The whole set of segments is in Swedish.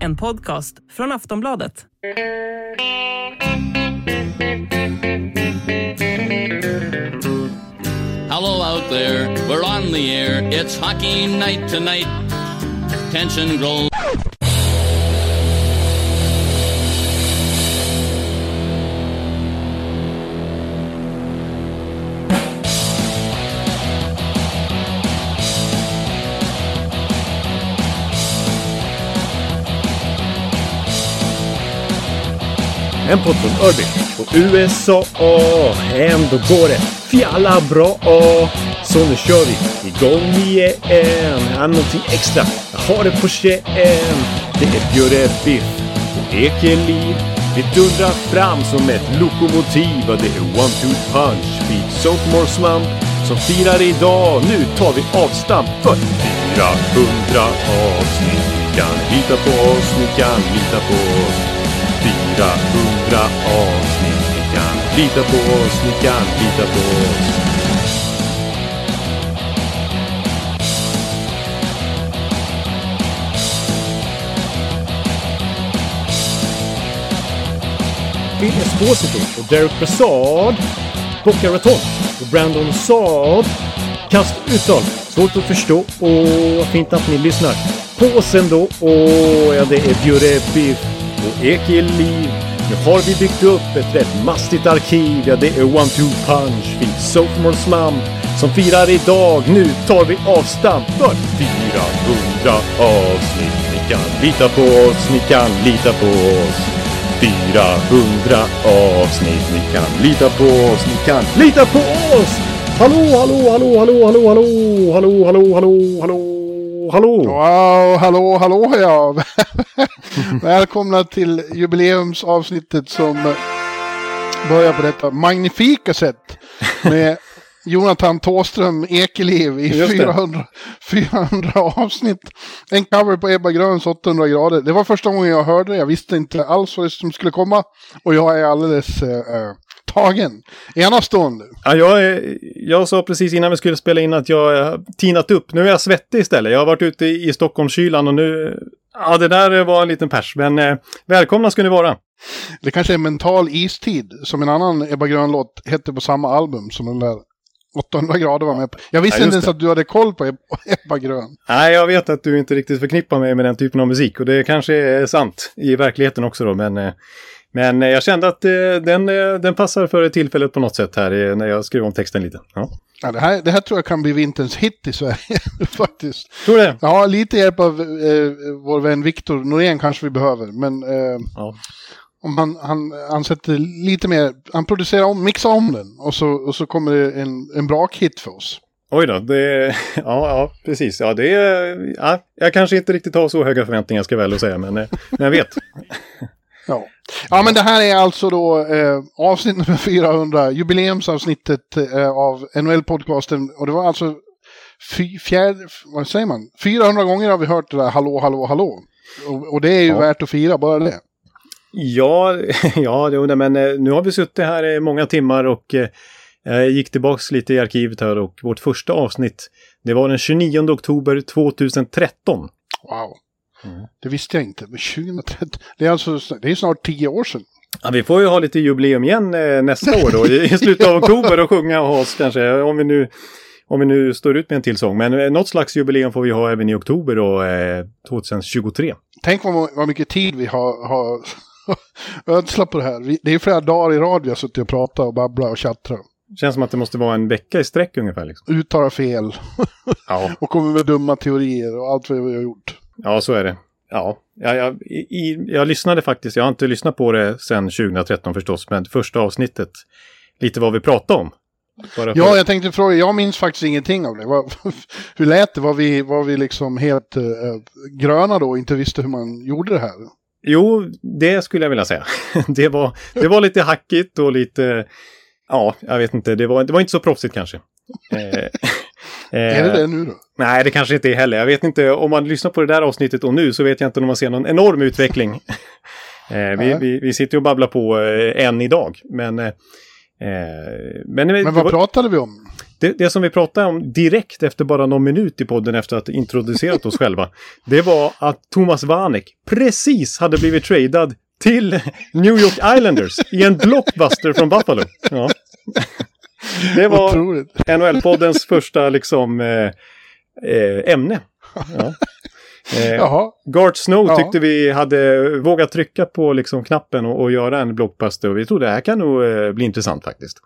En podcast från Aftonbladet. Hello out there, we're on the air. It's hockey night tonight. Tension grows. En podd från Örby och USA. Ändå går det fjalla bra. Så nu kör vi igång igen. Här någonting extra. Jag har det på känn. Det är Björre Biff och Ekeliv. Vi dundrar fram som ett lokomotiv. och Det är one-two punch. Feet sophomore slump som firar idag. Nu tar vi avstamp för 400 avsnitt. Ni kan lita på oss, ni kan lita på oss. 400 avsnitt. Ni kan lita på oss, ni kan lita på oss. Phil Esposito och Derek Brassard. Boca Raton och Brandon Saad. Kast uttal. Svårt att förstå. Och vad fint att ni lyssnar. På oss ändå. Och ja, det är Bjure Biff och Ekeliv. Nu har vi byggt upp ett rätt mastigt arkiv. Ja, det är one-two punch. Vi sophomore slump som firar idag. Nu tar vi avstamp för 400 avsnitt. Ni kan lita på oss, ni kan lita på oss. 400 avsnitt. Ni kan lita på oss, ni kan lita på oss! Hallå, hallå, hallå, hallå, hallå, hallå, hallå, hallå, hallå, hallå, hallå! Wow, hallå, hallå ja! Välkomna till jubileumsavsnittet som börjar på detta magnifika sätt med Jonathan Tåström Ekeliv i Just det. 400, 400 avsnitt. En cover på Ebba Gröns 800 grader. Det var första gången jag hörde det. Jag visste inte alls vad som skulle komma. Och jag är alldeles eh, eh, tagen. Enastående. Ja, jag, jag sa precis innan vi skulle spela in att jag tinat upp. Nu är jag svettig istället. Jag har varit ute i Stockholmskylan och nu... Ja, det där var en liten pers. Men eh, välkomna ska ni vara. Det kanske är mental istid. Som en annan Ebba Grön-låt hette på samma album som den där 800 grader var med på. Jag visste Ja, inte ens att du hade koll på Eb- Ebba Grön. Nej, jag vet att du inte riktigt förknippar mig med den typen av musik. Och det kanske är sant i verkligheten också då. Men, eh, men eh, jag kände att eh, den, eh, den passar för tillfället på något sätt här när jag skrev om texten lite. Ja. Ja, det, här, det här tror jag kan bli vinterns hit i Sverige faktiskt. Tror du det? Ja, lite hjälp av eh, vår vän Viktor Norén kanske vi behöver. Men eh, Ja. om han, han, han sätter lite mer, han producerar om, mixar om den. Och så, och så kommer det en, en bra hit för oss. Oj då, det, ja, ja, precis. Ja, det ja, jag kanske inte riktigt har så höga förväntningar ska jag väl säga, men, eh, men jag vet. Ja. ja, men det här är alltså då eh, avsnitt nummer 400, jubileumsavsnittet eh, av NHL-podcasten. Och det var alltså fy, fjärde, vad säger man? 400 gånger har vi hört det där hallå, hallå, hallå. Och, och det är ju Ja. värt att fira, bara det. Ja, ja jo, men eh, nu har vi suttit här i många timmar och eh, gick tillbaks lite i arkivet här och vårt första avsnitt, det var den 29 oktober 2013. Wow. Mm. Det visste jag inte. Men 2013, det är alltså det är snart tio år sedan. Ja, vi får ju ha lite jubileum igen eh, nästa år då, i, i slutet av oktober och sjunga och oss kanske, om vi nu om vi nu står ut med en till sång. Men eh, något slags jubileum får vi ha även i oktober då, eh, 2023. Tänk vad, vad mycket tid vi har, har ödslat på det här. Vi, det är flera dagar i rad vi har suttit och pratat och babblat och tjattrat. Känns som att det måste vara en vecka i sträck ungefär. Liksom. Uttalar fel Ja. och kommer med dumma teorier och allt vad vi har gjort. Ja, så är det. Ja, jag, jag, i, jag lyssnade faktiskt, jag har inte lyssnat på det sedan 2013 förstås, men första avsnittet, lite vad vi pratade om. För- Ja, jag tänkte fråga, jag minns faktiskt ingenting av det. Hur lät det? Var vi, var vi liksom helt eh, gröna då och inte visste hur man gjorde det här? Jo, det skulle jag vilja säga. det, var, det var lite hackigt och lite, ja, jag vet inte, det var, det var inte så proffsigt kanske. Eh, Är det det nu då? Nej, det kanske inte är heller. Jag vet inte, om man lyssnar på det där avsnittet och nu så vet jag inte om man ser någon enorm utveckling. eh, vi, vi, vi sitter ju och babblar på eh, än idag, men eh, Eh, men, Men vad pratade vi om? det, det som vi pratade om direkt efter bara någon minut i podden efter att introducerat oss själva. Det var att Thomas Vanek precis hade blivit tradad till New York Islanders i en blockbuster från Buffalo. Ja. Det var. NHL-poddens första liksom eh, eh, ämne. Ja. Eh, Jaha. Gart Snow Ja. tyckte vi hade vågat trycka på liksom knappen och, och göra en blockbuster och vi trodde det här kan nog eh, bli intressant faktiskt.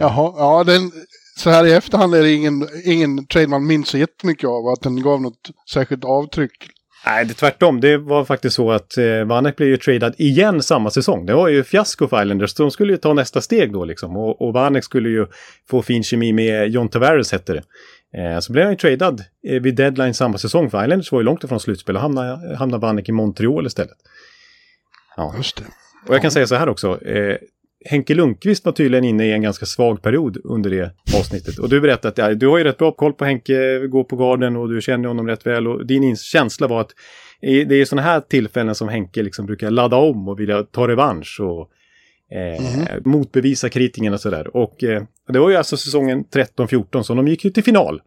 Jaha. Ja, den, så här i efterhand är det ingen, ingen trade man minns så jättemycket av. Att den gav något särskilt avtryck. Nej, det, tvärtom. Det var faktiskt så att eh, Vanek blev ju tradad igen samma säsong. Det var ju fiasko för Islanders. De skulle ju ta nästa steg då liksom. Och, och Vanek skulle ju få fin kemi med John Tavares hette det. Eh, så blev han ju tradad eh, vid deadline samma säsong. För Islanders var ju långt ifrån slutspel och hamnade, hamnade Vanek i Montreal istället. Ja. Just det. Och jag kan säga så här också. Eh, Henke Lundqvist var tydligen inne i en ganska svag period under det avsnittet. Och du berättade att ja, du har ju rätt bra koll på Henke, går på garden och du känner honom rätt väl. Och din känsla var att det är sådana här tillfällen som Henke liksom brukar ladda om och vilja ta revansch och eh, motbevisa kritikerna och sådär. Och eh, det var ju alltså säsongen 13-14 så de gick ju till final.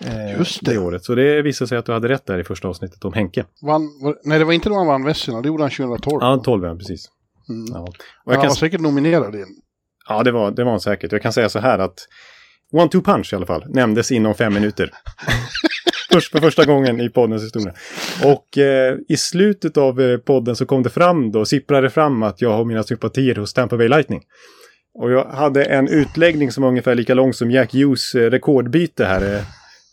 Eh, Just det. året. Så det visade sig att du hade rätt där i första avsnittet om Henke. Vann, var, nej, det var inte då han vann Vesina. Det gjorde han 2012. Ja, 12 ja, precis. Mm. Ja. Och jag han kan var säkert nominerad igen. Ja, det var, det var han säkert. Jag kan säga så här att One-Two Punch i alla fall nämndes inom fem minuter. Först för första gången i poddens historia. Och eh, i slutet av eh, podden så kom det fram då, sipprade fram att jag har mina sympatier hos Tampa Bay Lightning. Och jag hade en utläggning som var ungefär lika lång som Jack Hughes eh, rekordbyte här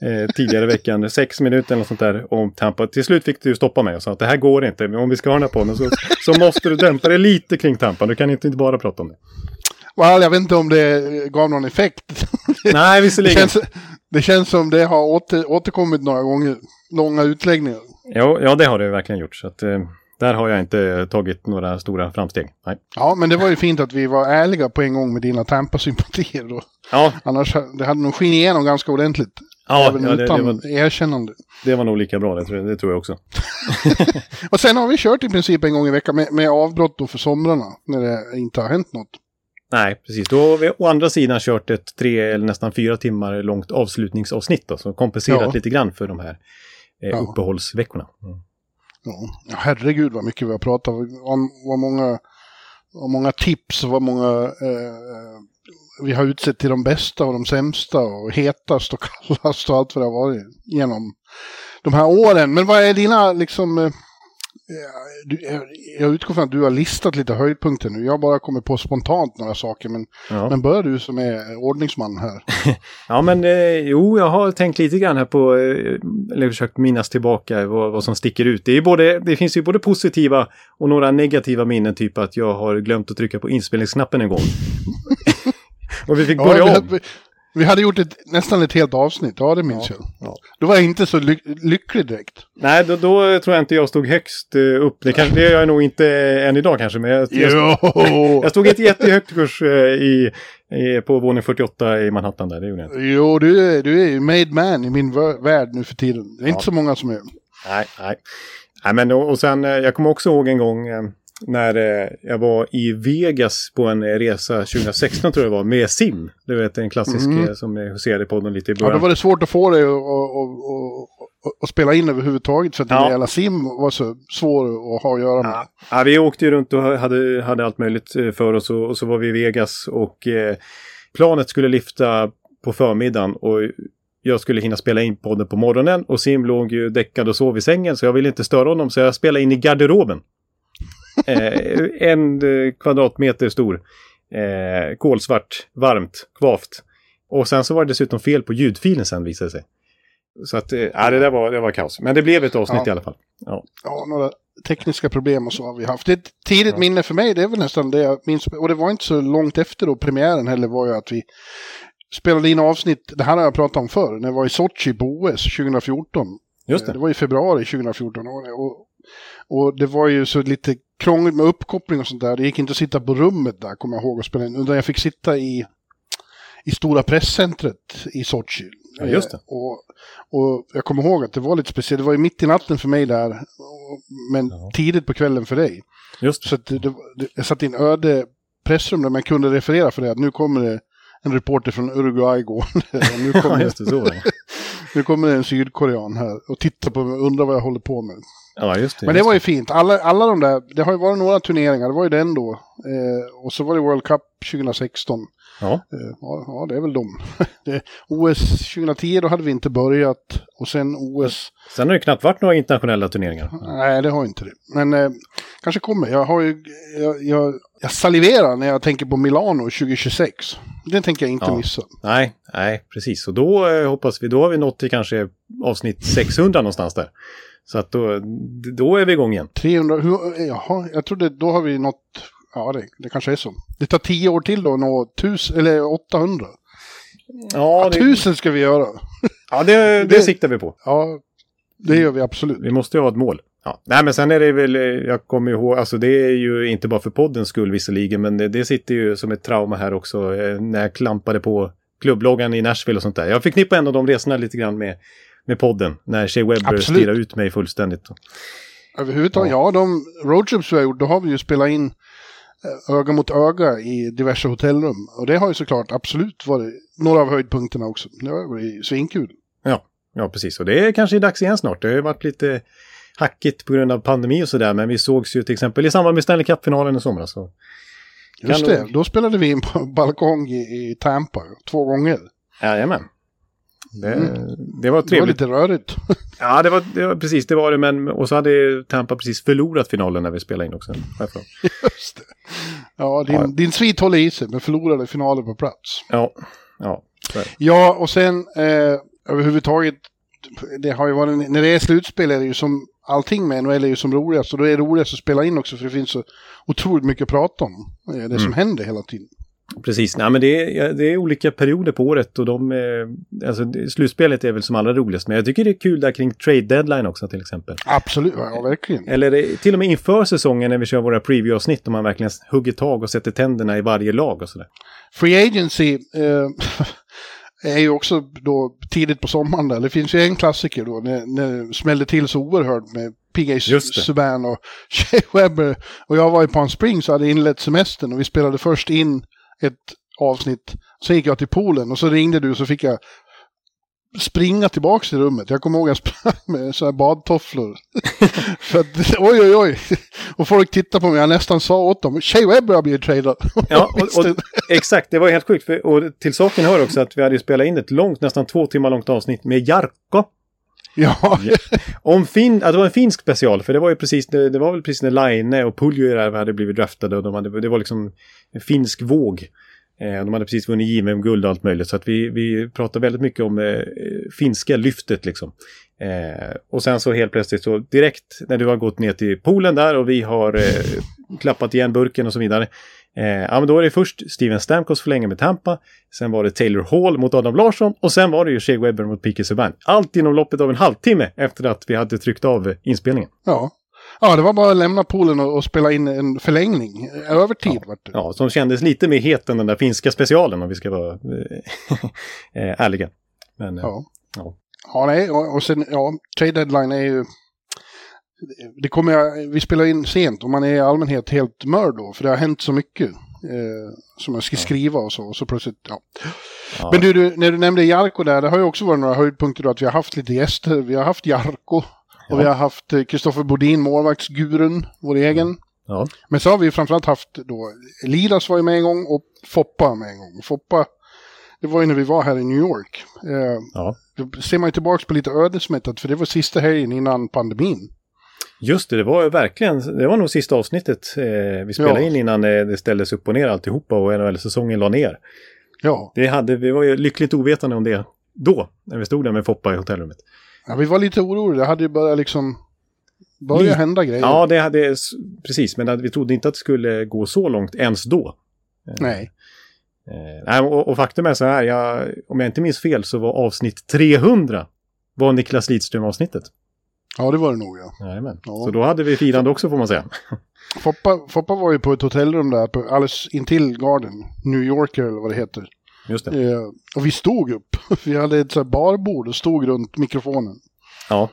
eh, tidigare i veckan. Sex minuter eller sånt där om Tampa. Till slut fick du stoppa mig och sa att det här går inte. Om vi ska ha den här podden så, så måste du dämpa det lite kring Tampa. Du kan inte bara prata om det. Well, jag vet inte om det gav någon effekt. Nej, Det visserligen. känns, det känns som det har åter, återkommit några gånger. Långa utläggningar. Jo, ja, det har det verkligen gjort. Så att, eh, där har jag inte tagit några stora framsteg. Nej. Ja, men det var ju fint att vi var ärliga på en gång med dina Tampa-sympatier. Ja, Annars det hade nog skinit igenom ganska ordentligt. Ja, även ja det, det, utan var, erkännande. det var nog lika bra. Det tror, jag, det tror jag också. Och sen har vi kört i princip en gång i veckan med, med avbrott då för somrarna. När det inte har hänt något. Nej, precis. Då har vi å andra sidan kört ett tre eller nästan fyra timmar långt avslutningsavsnitt då, som kompenserat Ja. lite grann för de här eh, Ja. uppehållsveckorna. Mm. Ja, Ja, herregud vad mycket vi har pratat om. Vad många, vad många tips och vad många eh, vi har utsett till de bästa och de sämsta och hetast och kallast och allt vad det har varit genom de här åren. Men vad är dina liksom... Eh, du, jag- utgår från att du har listat lite höjdpunkter nu. Jag har bara kommit på spontant några saker. Men, Ja. men bör du som är ordningsman här. Ja, men eh, jo, jag har tänkt lite grann här på, eh, eller försökt minnas tillbaka vad, vad som sticker ut. Det, är både, det finns ju både positiva och några negativa minnen, typ att jag har glömt att trycka på inspelningsknappen en gång. och vi fick Ja, börja vi, om. hade, vi hade gjort ett, nästan ett helt avsnitt, ja det minns Ja, jag. ja. Då var jag inte så ly lycklig direkt. Nej, då, då tror jag inte jag stod högst eh, upp. Det, kanske, det är jag nog inte än idag kanske, men jag, jag, Jo! jag stod inte jättehögt kurs eh, i, i, på våning 48 i Manhattan där, det gjorde jag inte. Jo, du är, du är ju made man i min värld nu för tiden. Det är Ja. inte så många som är. Nej, nej. nej men, och, och sen, eh, jag kommer också ihåg en gång när eh, jag var i Vegas på en eh, resa 2016 tror jag det var, med Sim. Du vet en klassisk Mhm. eh, som jag huserade i podden lite i Ja, början. då var det svårt att få dig att spela in överhuvudtaget för att Ja. den jävla sim var så svår att ha att göra med. Ja. Ja, vi åkte ju runt och hade, hade allt möjligt för oss och, och så var vi i Vegas och eh, planet skulle lyfta på förmiddagen och jag skulle hinna spela in podden på morgonen och Sim låg ju däckad och sov i sängen så jag ville inte störa honom så jag spelade in i garderoben. Eh, en eh, kvadratmeter stor. Eh, kolsvart, varmt, kvavt. Och sen så var det dessutom fel på ljudfilen sen visade det sig. Så att, eh, ja, det där var, det var kaos. Men det blev ett avsnitt Ja. i alla fall. Ja. Ja, några tekniska problem och så har vi haft. Ett tidigt Ja. minne för mig, det är väl nästan det jag minns. Och det var inte så långt efter då premiären heller var ju att vi spelade in avsnitt, det här har jag pratat om förr, när jag var i Sochi på OS 2014. Just Det det. var i februari 2014. Och, och, och det var ju så lite krångligt med uppkoppling och sånt där. Det gick inte att sitta på rummet där, kommer jag ihåg, och spela in. Utan jag fick sitta i, i stora presscentret i Sochi. Ja, just det. Eh, Och, och jag kommer ihåg att det var lite speciellt. Det var ju mitt i natten för mig där, men Ja. tidigt på kvällen för dig. Just det. Så det, det, jag satt i en öde pressrum där man kunde referera för det. Att nu kommer det en reporter från Uruguay gående. nu, Ja, kommer, just det. Så var det. Nu kommer det en sydkorean här och tittar på mig och undrar vad jag håller på med. Ja, just det. Men det just var ju fint. Alla, alla de där, det har ju varit några turneringar. Det var ju den då. Eh, och så var det World Cup 2016. Ja, Eh, ja, ja, det är väl de. det, OS 2010, då hade vi inte börjat. Och sen OS, sen har det knappt varit några internationella turneringar. nej det har inte det. Men eh, kanske kommer. Jag har ju, jag, jag, jag saliverar när jag tänker på Milano 2026. Det tänker jag inte Ja. missa. Nej, nej, precis. Och då eh, hoppas vi, då har vi nått till kanske avsnitt 600 någonstans där. Så att då, då är vi igång igen. 300, hur, jaha, jag trodde då har vi nått, ja det, det kanske är så. Det tar tio år till då att nå 1000, eller 800. Ja, det, Tusen ska vi göra. ja det, det det- siktar vi på. Ja, det gör vi absolut. Vi måste ju ha ett mål. Ja. Nej, men sen är det väl, eh, jag kommer ihåg, alltså det är ju inte bara för poddens skull visserligen, men det, det sitter ju som ett trauma här också eh, när jag klampade på klubbloggan i Nashville och sånt där. Jag förknippar ändå de resorna lite grann med, med podden, när Shea Webber stirrar ut mig fullständigt. Överhuvudtaget, ja, de roadtrips vi har gjort, då har vi ju spelat in eh, öga mot öga i diverse hotellrum. Och det har ju såklart absolut varit några av höjdpunkterna också. Det har varit svinkul. Ja, ja precis. Och det är kanske dags igen snart. Det har ju varit lite hackigt på grund av pandemi och sådär, men vi sågs ju till exempel i samband med Stanley Cup-finalen i somras. Så. Just det, då spelade vi in på balkong i, i Tampa två gånger. Jajamän. Det, Mm. det var Det var trevligt. lite rörigt. Ja, det var, det var precis det var det. Men, och så hade Tampa precis förlorat finalen när vi spelade in också. Just det. Ja, din, Ja. din svit håller i sig, men förlorade finalen på plats. Ja, ja. Ja, och sen eh, överhuvudtaget, det har ju varit, när det är slutspel är det ju som, allting med NHL är ju som roligast. Och då är det roligast att spela in också för det finns så otroligt mycket att prata om. eh, Det Mm. som händer hela tiden. Precis, Nej, men det, är, det är olika perioder på året och de, alltså, slutspelet är väl som allra roligast. Men jag tycker det är kul där kring trade deadline också till exempel. Absolut, ja verkligen. Eller eh, till och med inför säsongen när vi kör våra preview-avsnitt och man verkligen hugger tag och sätter tänderna i varje lag och sådär. Free agency eh, är ju också då tidigt på sommaren där. Det finns ju en klassiker då när, när det smällde till så oerhört med det. Subban och Shea Webber. Och jag var i Palm Springs och hade inlett semestern och vi spelade först in ett avsnitt. Sen gick jag till poolen och så ringde du och så fick jag springa tillbaka till rummet. Jag kommer ihåg att jag sprang med så här badtofflor. För att, oj, oj, oj. Och folk tittade på mig. Jag nästan sa åt dem, Shea Webber har blivit tradad. Ja, och, och, exakt, det var helt sjukt. För, och till saken hör också att vi hade spelat in ett långt, nästan två timmar långt avsnitt med Jarko. Ja, Om fin, ja, det var en finsk special, för det var ju precis, det, det var väl precis när Line och Puljujärvi hade blivit draftade och de hade, det var liksom en finsk våg. Eh, de hade precis vunnit JVM-guld och allt möjligt, så att vi, vi pratade väldigt mycket om eh, finska lyftet liksom. Eh, och sen så helt plötsligt så direkt när du har gått ner till poolen där och vi har eh, klappat igen burken och så vidare. Eh, ja, men då är det först Steven Stamkos förlänga med Tampa. Sen var det Taylor Hall mot Adam Larsson och sen var det ju Shea Webber mot Pique Subban. Allt inom loppet av en halvtimme efter att vi hade tryckt av inspelningen. ja. Ja, det var bara att lämna poolen och, och spela in en förlängning. Övertid vart det. Ja, som kändes lite mer het än den där finska specialen om vi ska vara eh, eh, ärliga. Men eh, Ja. ja. Ja, nej, och, och sen, ja, trade deadline är ju... Det kommer jag, vi spelar in sent och man är i allmänhet helt mörd då, för det har hänt så mycket. Eh, som jag ska skriva och så, och så plötsligt, ja. Ja. Men du, du, när du nämnde Jarko där, det har ju också varit några höjdpunkter då, att vi har haft lite gäster. Vi har haft Jarko, och Ja. vi har haft eh, Kristoffer Bodin, målvaktsgurun, vår egen. ja. Men så har vi framförallt haft då, Lidas var ju med en gång och Foppa med en gång. Foppa, det var ju när vi var här i New York. Eh, ja. då ser man ju tillbaka på lite ödesmättat, för det var sista helgen innan pandemin. Just det, det var ju verkligen, det var nog sista avsnittet eh, vi spelade Ja. in innan eh, det ställdes upp och ner alltihopa och NHL-säsongen la ner. Ja, Det hade, vi var ju lyckligt ovetande om det då, när vi stod där med Foppa i hotellrummet. Ja vi var lite oroliga. Det hade ju börjat liksom... Börja Lite. hända grejer. Ja, det hade, precis, men vi trodde inte att det skulle gå så långt ens då. Nej. Eh, nej, och, och faktum är så här, jag, om jag inte minns fel så var avsnitt 300 var Niklas Lidström-avsnittet. Ja, det var det nog ja. Jajamän. Ja. Så då hade vi firande också får man säga. Foppa, Foppa var ju på ett hotellrum där, på, alldeles intill Garden. New Yorker eller vad det heter. Just det. Eh, och vi stod upp. Vi hade ett så här barbord och stod runt mikrofonen. Ja.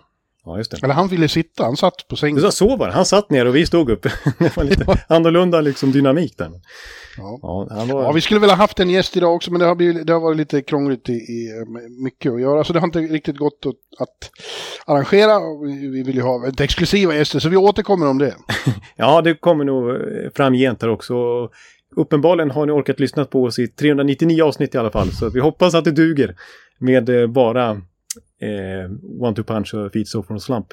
Ja, just det. Eller han ville sitta, han satt på sängen. Så var det. Han satt ner och vi stod upp. det var lite annorlunda liksom dynamik där. Ja. Ja, han var... Ja, vi skulle väl ha haft en gäst idag också, men det har, blivit, det har varit lite krångligt i, i eh, mycket att göra. Så det har inte riktigt gått att, att arrangera. Vi, vi vill ju ha ett exklusiva gäster, så vi återkommer om det. Ja, det kommer nog framgent här också. Uppenbarligen har ni orkat lyssna på oss i 399 avsnitt i alla fall. Så vi hoppas att det duger med eh, bara eh, One Two Punch och Feet So from Slump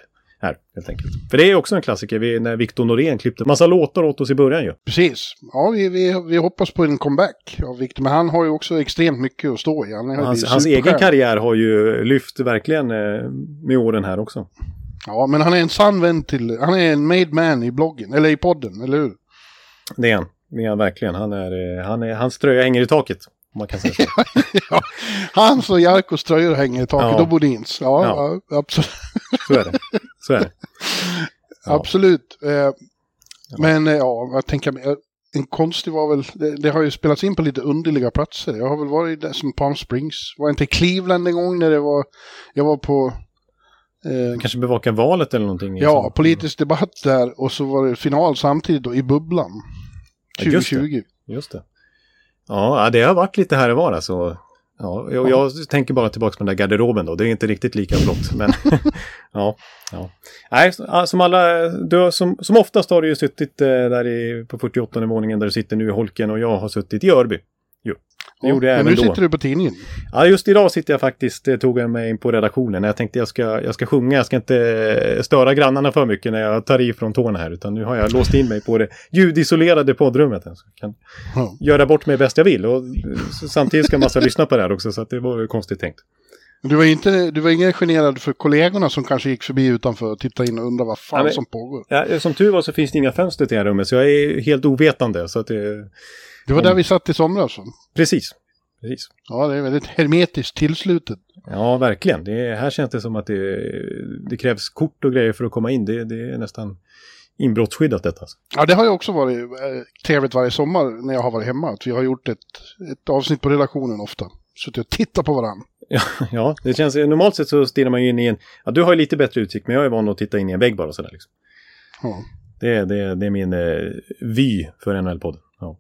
här helt enkelt. För det är också en klassiker vi, när Victor Norén klippte massa låtar åt oss i början ju. Precis. Ja, vi, vi, vi hoppas på en comeback av Victor, men han har ju också extremt mycket att stå i. Han Hans, hans egen karriär har ju lyft verkligen eh, med åren här också. Ja, men han är en sann vän till... Han är en made man i bloggen, eller i podden, eller hur? Det är han. Det är han verkligen. Han är, eh, han är, hans tröja hänger i taket. Om man kan säga så. ja. Hans och Jarkos tröjor hänger i taket, Ja. och Bodins. Ja, Ja. ja. absolut. Så är det. Så är det. Absolut. Eh, Men eh, ja, jag tänker mig, en konstig var väl, det, det har ju spelats in på lite underliga platser. Jag har väl varit där som Palm Springs. Var inte i Cleveland en gång när det var, jag var på, eh, Kanske bevaka valet eller någonting. ja, politisk debatt där och så var det final samtidigt då i Bubblan. Ja, just det. 2020. Just det. Ja, det har varit lite här och var alltså. Ja, jag, jag tänker bara tillbaka på den där garderoben då. Det är inte riktigt lika blått. Men ja, ja. Nej, som alla, du, som, som oftast har du ju suttit eh, där i, på 48 våningen där du sitter nu i Holken och jag har suttit i Örby. Det gjorde jag Men nu då. sitter du på tidningen. Ja, just idag sitter jag faktiskt, eh, tog jag mig in på redaktionen. Jag tänkte jag ska, jag ska sjunga, jag ska inte eh, störa grannarna för mycket när jag tar i från tårna här. Utan nu har jag låst in mig på det ljudisolerade poddrummet. Så jag kan Ja. göra bort mig bäst jag vill. Och eh, samtidigt ska massa lyssna på det här också, så det var konstigt tänkt. Du var, inte, du var ingen generad för kollegorna som kanske gick förbi utanför och tittade in och undrade vad fan Ja, men- som pågår. Ja, som tur var så finns det inga fönster till det här rummet, så jag är helt ovetande. Så att det, Det var där vi satt i somras. precis. Precis. Ja, det är väldigt hermetiskt tillslutet. Ja, verkligen. Det, här känns det som att det, det krävs kort och grejer för att komma in. Det, det är nästan inbrottsskyddat detta. Alltså. Ja, det har ju också varit eh, trevligt varje sommar när jag har varit hemma. Att vi har gjort ett, ett avsnitt på redaktionen ofta. Suttit och tittat på varandra. Ja, ja, det känns normalt sett så stirrar man ju in i en... Ja, du har ju lite bättre utsikt, men jag är van att titta in i en vägg bara sådär liksom. Ja. Det, det, det är min eh, vy för NHL-podden. Ja.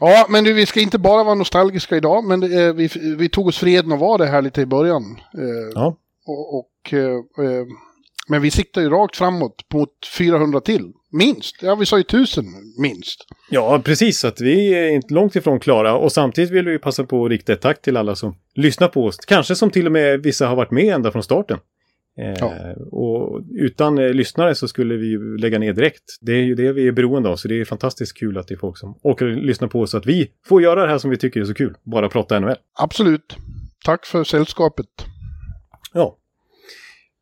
ja, men du, vi ska inte bara vara nostalgiska idag. Men det, eh, vi, vi tog oss freden att vara det här lite i början. Eh, ja, och, och, eh, eh, men vi siktar ju rakt framåt mot 400 till. Minst. Ja, vi sa ju 1000 minst. Ja, precis. Så att vi är inte långt ifrån klara. Och samtidigt vill vi passa på att rikta ett tack till alla som lyssnar på oss. Kanske som till och med vissa har varit med ända från starten. Eh, Ja. Och utan eh, lyssnare så skulle vi lägga ner direkt. Det är ju det vi är beroende av. Så det är fantastiskt kul att det är folk som orkar lyssna på oss. Så att vi får göra det här som vi tycker är så kul. Bara prata NHL. Absolut. Tack för sällskapet. Ja.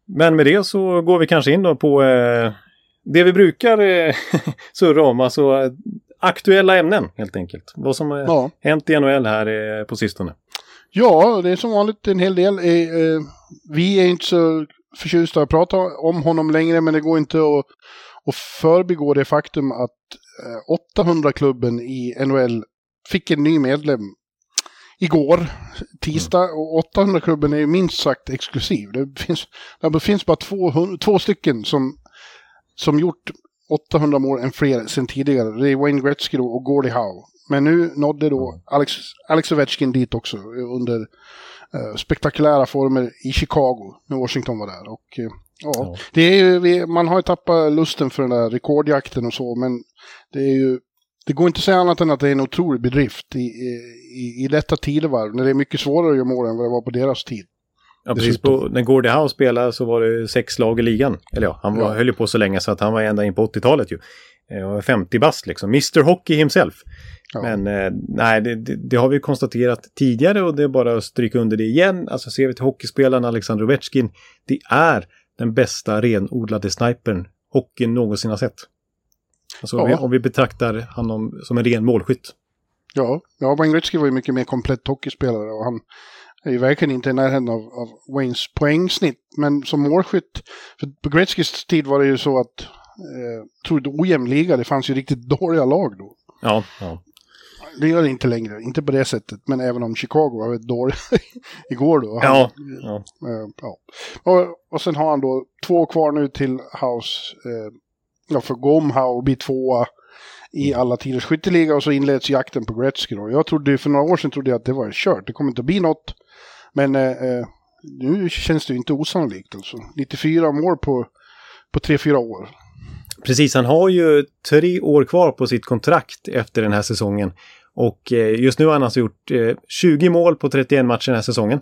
Men med det så går vi kanske in då på eh, det vi brukar eh, surra om. Alltså eh, aktuella ämnen helt enkelt. Vad som har Ja. hänt i NHL här eh, på sistone. Ja, det är som vanligt en hel del. Eh, eh, vi är inte så förtjusta att prata om honom längre, men det går inte att, att förbigå det faktum att eh, 800-klubben i NHL fick en ny medlem igår, tisdag, och 800-klubben är ju minst sagt exklusiv. Det finns, det finns bara två, två stycken som, som gjort 800 mål än fler sedan tidigare. Det är Wayne Gretzky då och Gordie Howe. Men nu nådde då Alex, Alex Ovechkin dit också under eh, spektakulära former i Chicago när Washington var där. Och, eh, ja. Det är ju, man har ju tappat lusten för den där rekordjakten och så, men det är ju det går inte att säga annat än att det är en otrolig bedrift i, i, i detta tidevarv, när det är mycket svårare att göra mål än vad det var på deras tid. Ja, precis. På, när Gordie Howe spelade så var det sex lag i ligan. Eller ja, han var, Ja. höll ju på så länge så att han var ända in på 80-talet ju. Eh, och 50 bast liksom. Mr Hockey himself. Ja. Men eh, nej, det, det, det har vi konstaterat tidigare och det är bara att stryka under det igen. Alltså ser vi till hockeyspelaren Alexander Ovechkin. Det är den bästa renodlade snipern hockeyn någonsin har sett. Alltså om, vi, Ja. om vi betraktar honom som en ren målskytt. Ja, ja Wayne Gretzky var ju mycket mer komplett hockeyspelare och han är ju verkligen inte i närheten av, av Waynes poängsnitt. Men som målskytt, för på Gretzkys tid var det ju så att, eh, tror du ojämn liga, det fanns ju riktigt dåliga lag då. Ja, ja. det gör det inte längre. Inte på det sättet. Men även om Chicago var väldigt dålig igår då. Han, Ja, ja. eh, ja. Och, och sen har han då två kvar nu till House. Eh, ja, för gå om här och bli tvåa i alla tiders skytteliga och så inleds jakten på Gretzky då. Jag trodde för några år sedan trodde jag att det var kört. Det kommer inte att bli något. Men eh, eh, nu känns det ju inte osannolikt alltså. 94 mål på, på 3-4 år. Precis, han har ju tre år kvar på sitt kontrakt efter den här säsongen. Och eh, just nu har han alltså gjort eh, 20 mål på 31 matcher den här säsongen.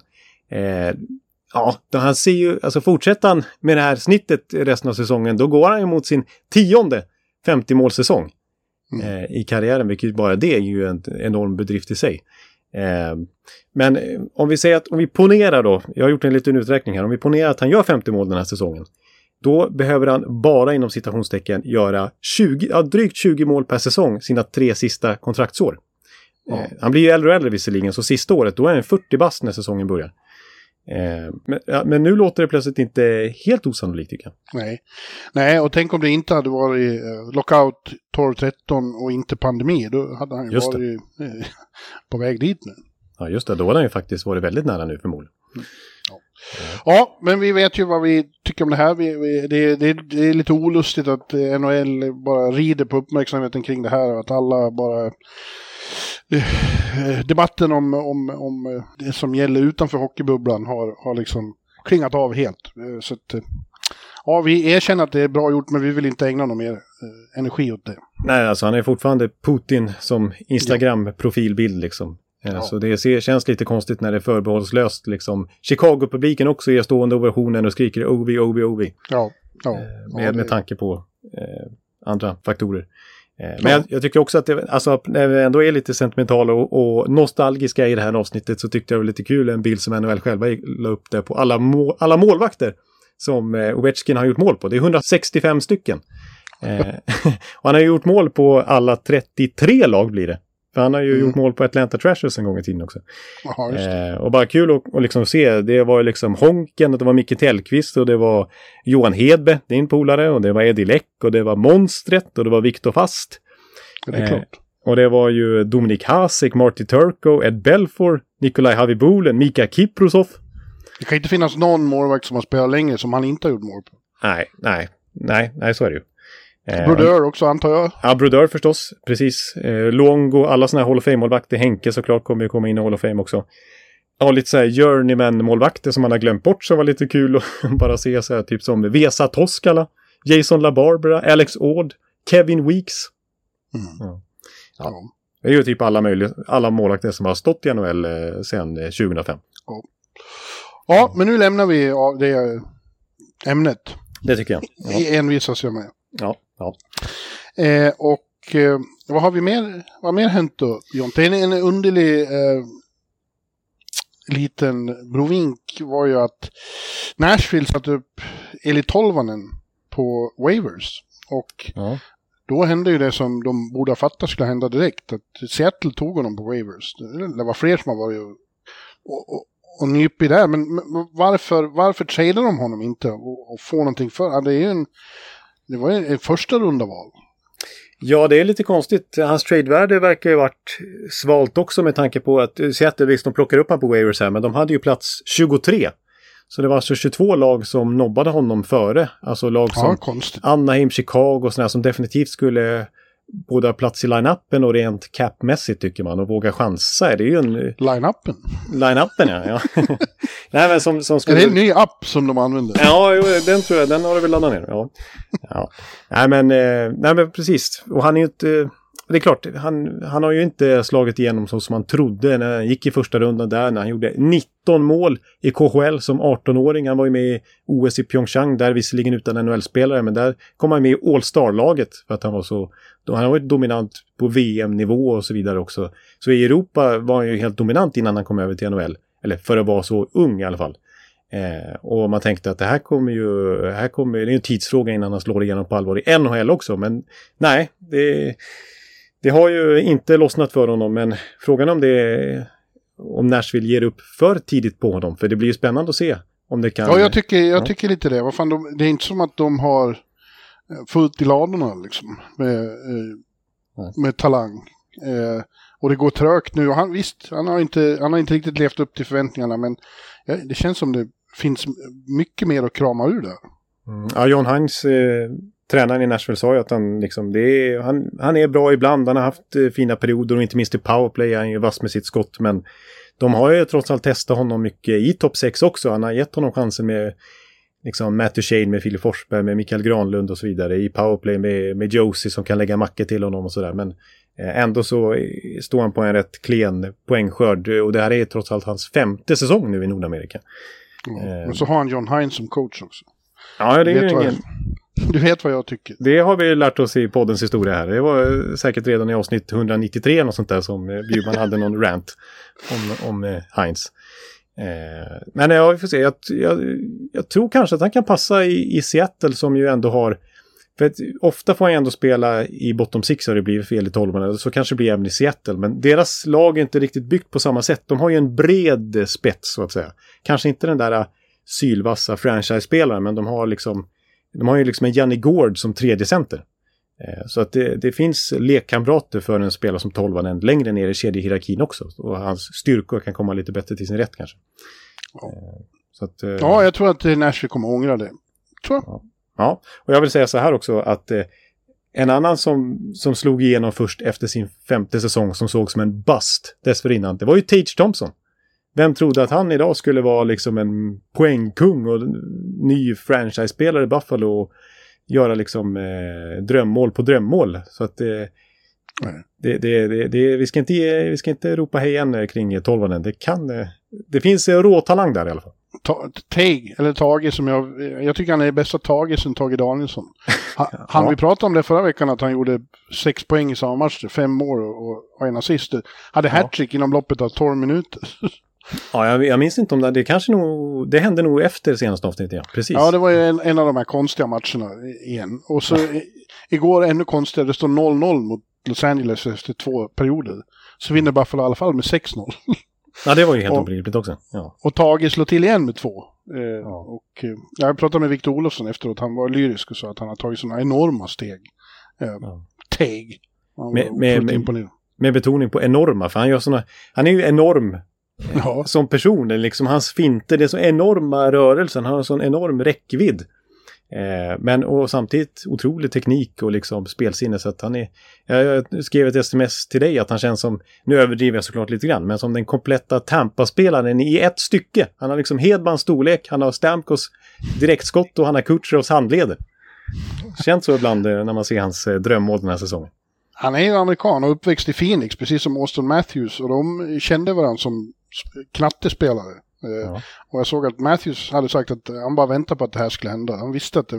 Ja, då han ser ju, alltså fortsätter han med det här snittet resten av säsongen, då går han ju mot sin tionde 50-målssäsong eh, i karriären, vilket bara det är ju en enorm bedrift i sig. Eh, men eh, om vi säger att, om vi ponerar då, jag har gjort en liten uträkning här, om vi ponerar att han gör 50 mål den här säsongen. Då behöver han bara inom citationstecken göra 20, ja, drygt 20 mål per säsong sina tre sista kontraktsår. Ja. Eh, han blir ju äldre och äldre visserligen, så sista året då är han 40 bast när säsongen börjar. Eh, men, ja, men nu låter det plötsligt inte helt osannolikt tycker jag. Nej. Nej, och tänk om det inte hade varit eh, lockout 12-13 och inte pandemi. Då hade han ju Just det. varit eh, på väg dit nu. Ja, just det. Då har han ju faktiskt varit väldigt nära nu förmodligen. Ja, men vi vet ju vad vi tycker om det här. Vi, vi, det, det, det är lite olustigt att NHL bara rider på uppmärksamheten kring det här. Att alla bara... Debatten om, om, om det som gäller utanför hockeybubblan har, har liksom klingat av helt. Eh, Så att, eh, ja, vi erkänner att det är bra gjort, men vi vill inte ägna någon mer eh, energi åt det. Nej, alltså han är fortfarande Putin som Instagram-profilbild liksom. Ja. Så det känns lite konstigt när det är förbehållslöst liksom. Chicago-publiken också ger stående ovationer och skriker OV, OV, OV. Ja, ja. Med, med tanke på eh, andra faktorer. Eh, men jag, jag tycker också att det, alltså, när vi ändå är lite sentimentala och, och nostalgiska i det här avsnittet så tyckte jag det var lite kul en bild som NHL själva la upp där på alla, må, alla målvakter som eh, Ovechkin har gjort mål på. Det är 165 stycken. Eh, och han har gjort mål på alla 33 lag blir det. För han har ju Mm. gjort mål på Atlanta Trashers en gång i tiden också. Det. Eh, och bara kul att att liksom se. Det var ju liksom Honken och det var Micke Tellqvist och det var Johan Hedbe, din polare, och det var Eddie Läck och det var Monstret och det var Viktor Fast. Det är eh, klart. Och det var ju Dominik Hasek, Marty Turco, Ed Belfour, Nikolaj Havibulen, Mika Kiprusov. Det kan inte finnas någon målvakt som har spelat längre som han inte har gjort mål på. Nej, nej, nej, nej, så är det ju. Eh, Brodeur också antar jag. Ja, Brodeur förstås, precis. Eh, Luongo, alla sådana här Hall of Fame-målvakter. Henke såklart kommer ju komma in i Hall of Fame också. Ja, lite så här journeyman-målvakter som man har glömt bort som var lite kul att bara se så här, typ som Vesa Toskala, Jason LaBarbera, Alex Ord, Kevin Weeks. Mm. Ja. Ja. Det är ju typ alla möjliga, alla målvakter som har stått i NHL eh, sedan eh, 2005. ja, men nu lämnar vi av det eh, ämnet. Det tycker jag. Ja, Ja. Envisas jag med. Ja, ja. Eh, och eh, vad har vi mer, vad mer hänt då, Jonte? En, en underlig eh, liten brovink var ju att Nashville satte upp Eli Tolvanen på waivers. Och ja. då hände ju det som de borde ha fattat skulle hända direkt. Att Seattle tog honom på waivers. Det var fler som har varit och, och, och, och nypit där. Men, men varför, varför tradar de honom inte och, och får någonting för? Ja, det är ju en, det var en första runda val. Ja, det är lite konstigt. Hans tradevärde verkar ju varit svalt också med tanke på att Seattle visst de plockar upp honom på waivers här, men de hade ju plats 23. Så det var alltså 22 lag som nobbade honom före. Alltså lag Ja, som konstigt. Anaheim, Chicago och sådana som definitivt skulle både plats i line-upen och rent capmässigt tycker man och våga chansa. Det är ju en Line-upen. line-upen ja. ja. Nej men som, som Är skulle... det en ny app som de använder? Ja, jo, den tror jag. Den har du väl laddat ner? Ja. ja. Nej, men, eh, nej, men precis. Och han är ju inte... Det är klart, han, han har ju inte slagit igenom så som man trodde när han gick i första rundan där. När han gjorde 19 mål i KHL som 18-åring. Han var ju med i OS i Pyeongchang, där visserligen utan NHL-spelare, men där kom han med i All-Star-laget för att han var så... Han har varit dominant på VM-nivå och så vidare också. Så i Europa var han ju helt dominant innan han kom över till NHL. Eller för att vara så ung i alla fall. Eh, och man tänkte att det här kommer ju, här kommer, det är en tidsfråga innan han slår igenom på allvar i NHL också. Men nej, det, det har ju inte lossnat för honom. Men frågan om det om Nashville ger upp för tidigt på honom. För det blir ju spännande att se om det kan... Ja, jag tycker, jag Ja. tycker lite det. Vad fan, de, det är inte som att de har eh, fullt i ladorna liksom. Med, eh, med talang. Eh, Och det går trögt nu. Och han, visst, han har, inte, han har inte riktigt levt upp till förväntningarna, men ja, det känns som det finns mycket mer att krama ur där. Mm. Ja, John Hines, eh, tränaren i Nashville, sa ju att han, liksom, är, han, han är bra ibland. Han har haft eh, fina perioder och inte minst i powerplay är han ju vass med sitt skott. Men de har ju trots allt testat honom mycket i topp 6 också. Han har gett honom chansen med liksom Matt Duchene med Filip Forsberg, med Mikael Granlund och så vidare. I powerplay med, med Josie som kan lägga mackor till honom och sådär. Men eh, ändå så står han på en rätt klen poängskörd. Och det här är trots allt hans femte säsong nu i Nordamerika. Mm. Men så har han John Hines som coach också. Ja, det är vet ingen du vet vad jag tycker. Det har vi lärt oss i poddens historia här. Det var eh, säkert redan i avsnitt 193 eller sånt där som eh, Bjurman hade någon rant om, om eh, Heinz. Eh, men ja, vi får se. Jag, jag, jag, tror kanske att han kan passa i, i Seattle som ju ändå har... För att ofta får han ändå spela i bottom six har det blivit fel i tolvan. Så kanske det blir även i Seattle. Men deras lag är inte riktigt byggt på samma sätt. De har ju en bred spets så att säga. Kanske inte den där sylvassa franchise-spelaren men de har liksom de har ju liksom en Janni Gård som tredje center. Eh, så att det, det, finns lekkamrater för en spelare som tolvan längre ner i kedjehierarkin också. Och hans styrkor kan komma lite bättre till sin rätt kanske. Ja, eh, att, eh, ja jag tror att Nashville kommer att ångra det. Tror jag. Ja. ja. och jag vill säga så här också att en annan som, som slog igenom först efter sin femte säsong som såg som en bust dessförinnan, det var ju Tage Thompson. Vem trodde att han idag skulle vara liksom en poängkung och ny franchise-spelare i Buffalo och göra liksom eh, drömmål på drömmål. Så att det, det, det, det, vi, ska inte, vi ska inte ropa hej än kring tolvanen. Det kan, eh, det finns råtalang där i alla fall. Teg, eller Tage som jag, jag tycker han är bästa Tage sen Tage Danielsson. Han, ja. han vi pratade om det förra veckan att han gjorde sex poäng i samma match, fem mål och, och en assist. Hade hattrick ja. inom loppet av 12 minuter. Ja, jag, jag, minns inte om det, det kanske nog, det hände nog efter senaste avsnittet, ja. Precis. Ja, det var ju en, en av de här konstiga matcherna igen. Och så i, igår ännu konstigare, det står 0-0 mot Los Angeles efter två perioder. Så vinner Buffalo i alla fall med 6-0. Ja, det var ju helt obegripligt också. Ja. Och Tage slår till igen med två. Eh, ja. Och, eh, jag pratade med Victor Olofsson efteråt, han var lyrisk och sa att han har tagit sådana enorma steg. Eh, ja. Teg. Med, med, med, med, betoning på enorma, för han gör sådana, han är ju enorm ja. som person. Liksom hans finter, det är så enorma rörelser, han har en sån enorm räckvidd. Eh, men och samtidigt otrolig teknik och liksom spelsinne så att han är... Jag skrev ett sms till dig att han känns som, nu överdriver jag såklart lite grann, men som den kompletta Tampa-spelaren i ett stycke. Han har liksom Hedmans storlek, han har Stamkos direktskott och han har Kutjerovs handleder. Känns så ibland eh, när man ser hans eh, drömmål den här säsongen. Han är ju amerikan och uppväxt i Phoenix, precis som Austin Matthews. Och de kände varandra som knattespelare. Eh, ja. Och jag såg att Matthews hade sagt att han bara väntade på att det här skulle hända. Han visste att det...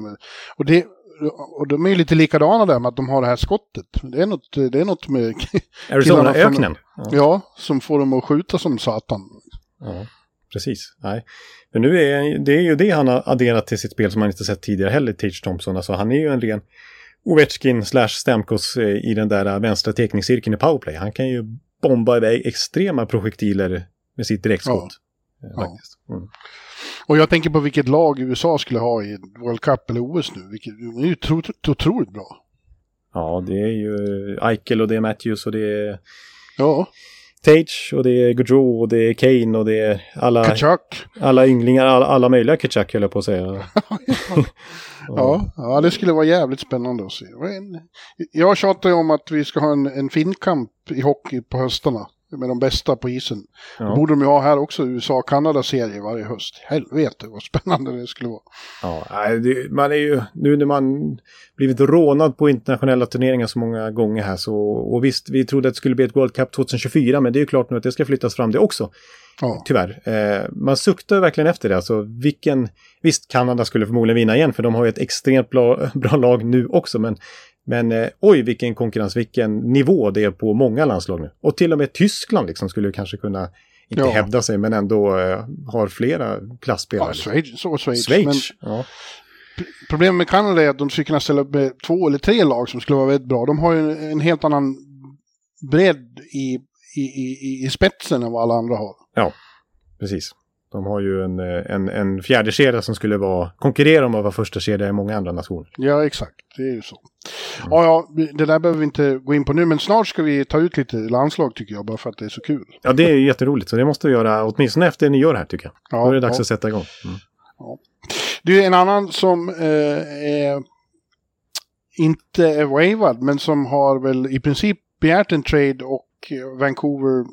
Och, det, och de är ju lite likadana där med att de har det här skottet. Det är något, det är något med... Arizona-öknen? Ja. ja, som får dem att skjuta som satan. Ja, precis. Nej. Men nu är det är ju det han har adderat till sitt spel som man inte sett tidigare heller, Tage Thompson. Alltså han är ju en ren Ovechkin slash Stamkos eh, i den där vänstra tekningscirkeln i powerplay. Han kan ju bomba iväg extrema projektiler med sitt direktskott. Ja. Eh, faktiskt. Mm. Och jag tänker på vilket lag USA skulle ha i World Cup eller OS nu. Vilket är ju otroligt, otroligt bra. Ja, det är ju Eichel och det är Matthews och det är... Ja. Tage och det är Gaudreau och det är Kane och det är alla... Kachuk. Alla ynglingar, alla, alla möjliga Kachuk höll jag på att säga. ja, ja, det skulle vara jävligt spännande att se. Jag tjatar ju om att vi ska ha en, en finkamp i hockey på höstarna med de bästa på isen. Ja. Då borde de ju ha här också USA-Kanada-serie varje höst. Helvete vad spännande det skulle vara. Ja, det, man är ju, nu när man blivit rånad på internationella turneringar så många gånger här så, och visst, vi trodde att det skulle bli ett World Cup 2024, men det är ju klart nu att det ska flyttas fram det också. Ja. Tyvärr. Eh, man suktar verkligen efter det. Alltså, vilken... Visst, Kanada skulle förmodligen vinna igen för de har ju ett extremt bra, bra lag nu också. Men men eh, oj vilken konkurrens, vilken nivå det är på många landslag nu. Och till och med Tyskland liksom skulle kanske kunna, inte ja. hävda sig, men ändå eh, har flera klassspelare. Ja, Schweiz, så Schweiz. Schweiz ja. Problemet med Kanada är att de skulle kunna ställa upp med två eller tre lag som skulle vara väldigt bra. De har ju en, en helt annan bredd i, i, i, i spetsen än vad alla andra har. Ja, precis. De har ju en, eh, en, en fjärde kedja som skulle vara, konkurrera om att vara första kedja i många andra nationer. Ja, exakt. Det är ju så. Ja, ja, det där behöver vi inte gå in på nu, men snart ska vi ta ut lite landslag tycker jag, bara för att det är så kul. Ja, det är ju jätteroligt. Så det måste vi göra åtminstone efter nyår här tycker jag. Ja, Då är det dags ja. att sätta igång. Mm. Du, en annan som eh, är inte är wavad, men som har väl i princip begärt en trade och Vancouver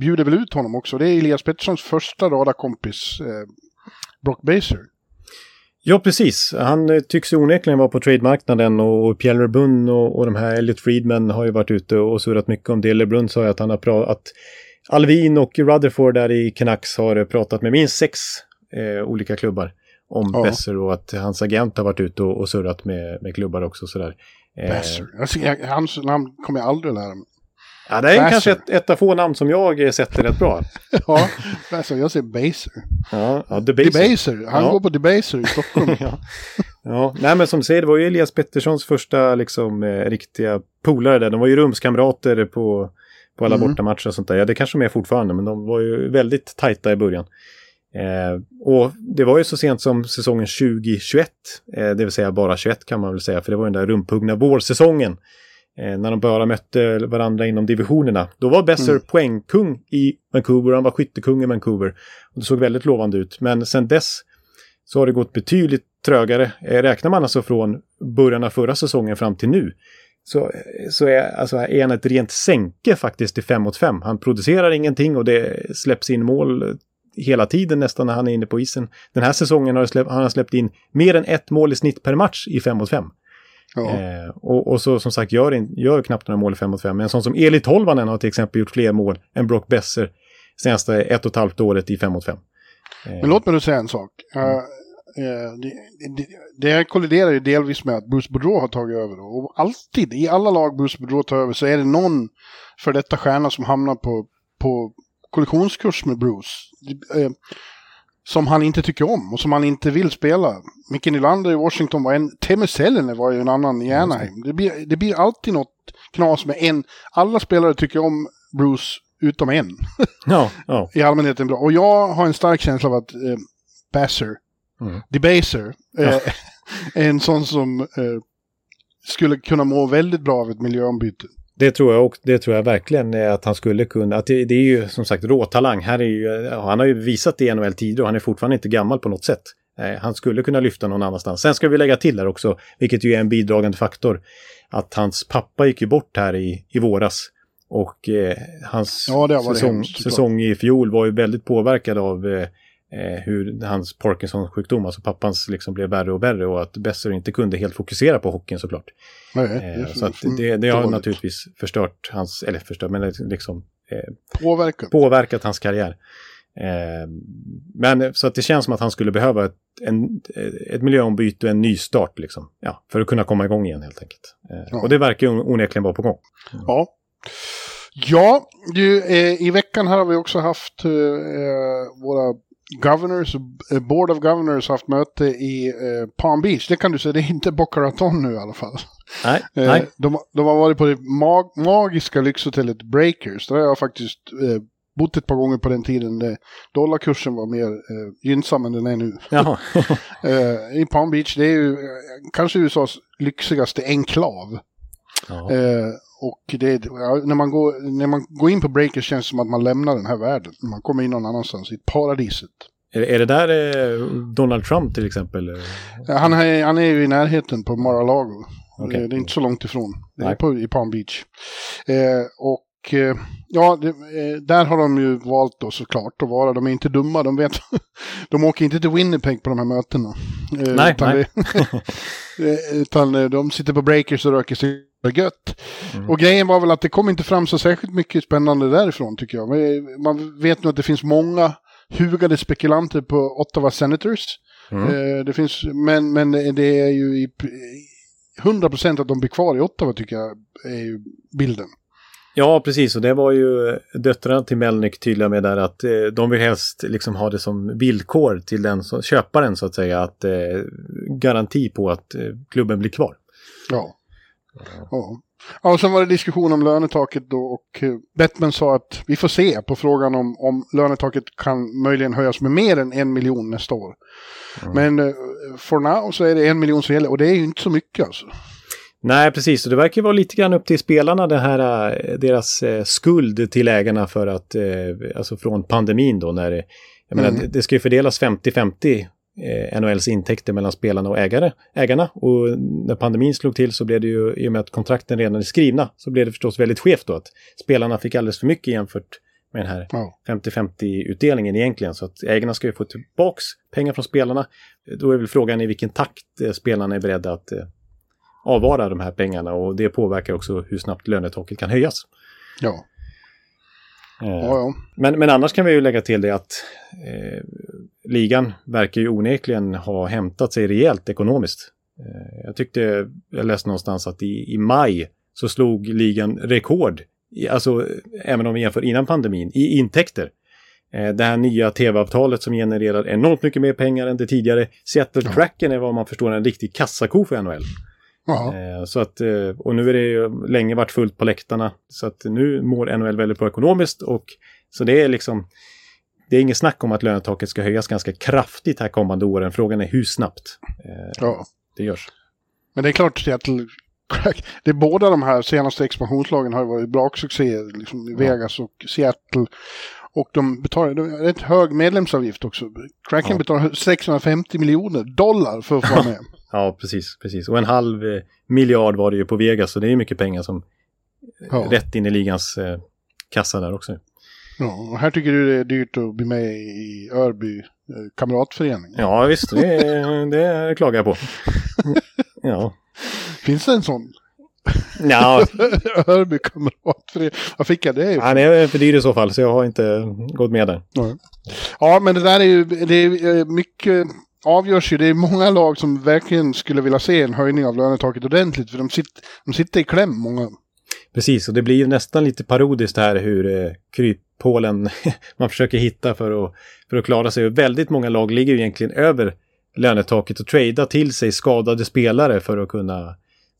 bjuder väl ut honom också. Det är Elias Petterssons första radarkompis, eh, Brock Baser. Ja, precis. Han eh, tycks onekligen vara på trademarknaden och Pierre LeBrun och, och de här Elliot Friedman har ju varit ute och surrat mycket om det. LeBrun sa ju att han har pratat, att Alvin och Rutherford där i Canucks har pratat med minst sex eh, olika klubbar om Ja. Besser och att hans agent har varit ute och, och surrat med, med klubbar också sådär. Eh, Baser. Alltså, hans namn kommer jag aldrig lära mig. Ja, det är Besser. kanske ett, ett av få namn som jag eh, sätter rätt bra. Ja, Baser. Jag säger Baser. Ja, ja Debaser. Debaser. Han Ja. går på Debaser i Stockholm. ja. ja, nej men som du säger, det var ju Elias Petterssons första liksom eh, riktiga polare där. De var ju rumskamrater på, på alla Mm. bortamatcher och sånt där. Ja, det kanske de är fortfarande, men de var ju väldigt tajta i början. Eh, och det var ju så sent som säsongen 2021, eh, det vill säga bara 21 kan man väl säga, för det var den där rumphuggna vårsäsongen. Eh, när de bara mötte varandra inom divisionerna. Då var Besser Mm. poängkung i Vancouver, han var skyttekung i Vancouver. Och det såg väldigt lovande ut, men sen dess så har det gått betydligt trögare. Eh, Räknar man alltså från början av förra säsongen fram till nu så, så är, alltså, är han ett rent sänke faktiskt i 5 mot 5. Han producerar ingenting och det släpps in mål hela tiden nästan när han är inne på isen. Den här säsongen har han släppt in mer än ett mål i snitt per match i 5 mot 5. Ja. Eh, och, och så som sagt gör, in, gör knappt några mål i 5 mot 5. Men en sån som Eli Tolvanen har till exempel gjort fler mål än Brock Besser senaste ett och ett halvt året i 5 mot 5. Men låt mig då säga en sak. Uh, eh, det, det, det kolliderar ju delvis med att Bruce Boudreau har tagit över. Och alltid, i alla lag Bruce Boudreau tar över, så är det någon för detta stjärna som hamnar på, på kollisionskurs med Bruce. Som han inte tycker om och som han inte vill spela. Micke Nylander i Washington var en, Teemu Selänne var ju en annan i Anaheim. Det blir, det blir alltid något knas med en. Alla spelare tycker om Bruce utom en Ja, ja. i allmänhet är bra. Och jag har en stark känsla av att eh, Basser, Mm. Debaser, eh, är en sån som eh, skulle kunna må väldigt bra av ett miljöombyte. Det tror jag och det tror jag verkligen är att han skulle kunna. Att det, det är ju som sagt råtalang. Här är ju, han har ju visat det i NHL tidigare och han är fortfarande inte gammal på något sätt. Eh, han skulle kunna lyfta någon annanstans. Sen ska vi lägga till där också, vilket ju är en bidragande faktor, att hans pappa gick ju bort här i, i våras. Och eh, hans Ja, säsong, hemskt, säsong i fjol var ju väldigt påverkad av eh, eh, hur hans Parkinsons sjukdom, alltså pappans liksom blev värre och värre och att Besser inte kunde helt fokusera på hockeyn såklart. Nej, Eh, så att det, det har naturligtvis förstört hans, eller förstört, men liksom eh, Påverkan. påverkat hans karriär. Eh, men så att det känns som att han skulle behöva ett, en, ett miljöombyte och en ny start liksom. Ja, för att kunna komma igång igen helt enkelt. Eh, Ja. Och det verkar onekligen vara på gång. Ja. Ja, du, eh, i veckan här har vi också haft våra governors, eh, Board of Governors haft möte i eh, Palm Beach. Det kan du säga, det är inte Boca Raton nu i alla fall. Nej, Eh, nej. de, de har varit på det mag magiska lyxhotellet Breakers. Där har jag faktiskt eh, bott ett par gånger på den tiden. Där dollarkursen var mer eh, gynnsam än den är nu. Eh, I Palm Beach, det är ju eh, kanske USAs lyxigaste enklav. Eh, och det, ja, när, man går, när man går in på Breakers känns det som att man lämnar den här världen. Man kommer in någon annanstans, i paradiset. är, är det där eh, Donald Trump till exempel? Han är, han är ju i närheten på Mar-a-Lago. Eh, Det är inte så långt ifrån. Det är på, i Palm Beach. Eh, och eh, ja, det, eh, där har de ju valt då såklart att vara. De är inte dumma. De vet. de åker inte till Winnipeg på de här mötena. Eh, Nej, utan, nej. Det, utan de sitter på breakers och röker sig gött. Mm. Och grejen var väl att det kom inte fram så särskilt mycket spännande därifrån tycker jag. Men Man vet nu att det finns många hugade spekulanter på Ottawa Senators. Mm. Eh, det finns, men, men det är ju i 100% att de blir kvar i Ottawa tycker jag är ju bilden. Ja, precis. Och det var ju döttrarna till Melnick tydliga med där att eh, de vill helst liksom ha det som villkor till den som, köparen så att säga. Att eh, garanti på att eh, klubben blir kvar. Ja. Ja. Ja, och sen var det diskussion om lönetaket då och eh, Bettman sa att vi får se på frågan om, om lönetaket kan möjligen höjas med mer än en miljon nästa år. Men uh, for now så är det en miljon som gäller och det är ju inte så mycket alltså. Nej, precis. Och det verkar vara lite grann upp till spelarna, det här, eh, deras eh, skuld till ägarna för att, eh, alltså från pandemin då, när det, jag menar, Mm. det, det ska ju fördelas 50-50 eh, NHLs intäkter mellan spelarna och ägare, ägarna. Och när pandemin slog till så blev det ju, i och med att kontrakten redan är skrivna, så blev det förstås väldigt skevt då att spelarna fick alldeles för mycket jämfört med den här Ja. 50-50-utdelningen egentligen. Så att ägarna ska ju få tillbaks pengar från spelarna. Då är väl frågan i vilken takt eh, spelarna är beredda att eh, avvara de här pengarna och det påverkar också hur snabbt lönetaket kan höjas. Ja, ja, ja. Men, men annars kan vi ju lägga till det att eh, ligan verkar ju onekligen ha hämtat sig rejält ekonomiskt. Eh, jag tyckte, jag läste någonstans att i, i maj så slog ligan rekord, i, alltså även om vi jämför innan pandemin, i intäkter. Eh, det här nya tv-avtalet som genererar enormt mycket mer pengar än det tidigare. Seattle Kraken är vad man förstår en riktig kassako för NHL. Eh, Så att, eh, och nu är det ju länge varit fullt på läktarna. Så att nu mår NHL väldigt bra ekonomiskt. Och, så det är liksom, det är inget snack om att lönetaket ska höjas ganska kraftigt här kommande åren. Frågan är hur snabbt eh, ja. det görs. Men det är klart Crack. Det är båda de här senaste expansionslagen har varit braksuccéer. Liksom i Vegas och Seattle. Och de betalar de rätt hög medlemsavgift också. Kraken Ja. betalar 650 miljoner dollar för att få vara med. Ja, precis, precis. Och en halv eh, miljard var det ju på Vegas, så det är mycket pengar som Ja. rätt in i ligans eh, kassa där också. Ja, och här tycker du det är dyrt att bli med i Örby eh, kamratförening. Ja, visst, det, det klagar jag på. Ja. Finns det en sån? ja, Örby kamratförening. Vad fick jag det ifrån? han är för dyr i så fall, så jag har inte gått med där. Ja. Ja, men det där är ju, det är eh, mycket avgörs ju. Det är många lag som verkligen skulle vilja se en höjning av lönetaket ordentligt. För de, sitter, de sitter i kläm, många. Precis, och det blir ju nästan lite parodiskt här hur eh, kryphålen man försöker hitta för att, för att klara sig. Och väldigt många lag ligger ju egentligen över lönetaket och trada till sig skadade spelare för att kunna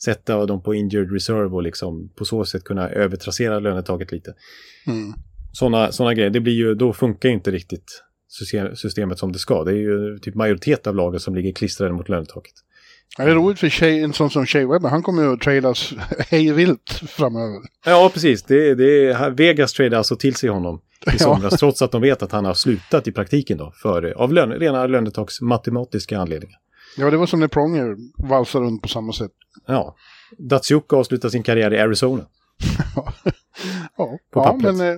sätta dem på injured reserve och liksom på så sätt kunna övertrassera lönetaket lite. Mm. Sådana såna grejer, det blir ju, då funkar ju inte riktigt systemet som det ska. Det är ju typ majoritet av lagen som ligger klistrade mot lönetaket. Ja, det är roligt för Shea, en sån som Shea Webber. Han kommer ju att tradas hejvilt framöver. Ja, precis. Det, det, Vegas tradar alltså till sig honom i Ja. somras, trots att de vet att han har slutat i praktiken då, för, av lön, rena lönetags matematiska anledningar. Ja, det var som när Pronger valsade runt på samma sätt. Ja. Datsjuk avslutar sin karriär i Arizona. Ja, På ja, men, eh,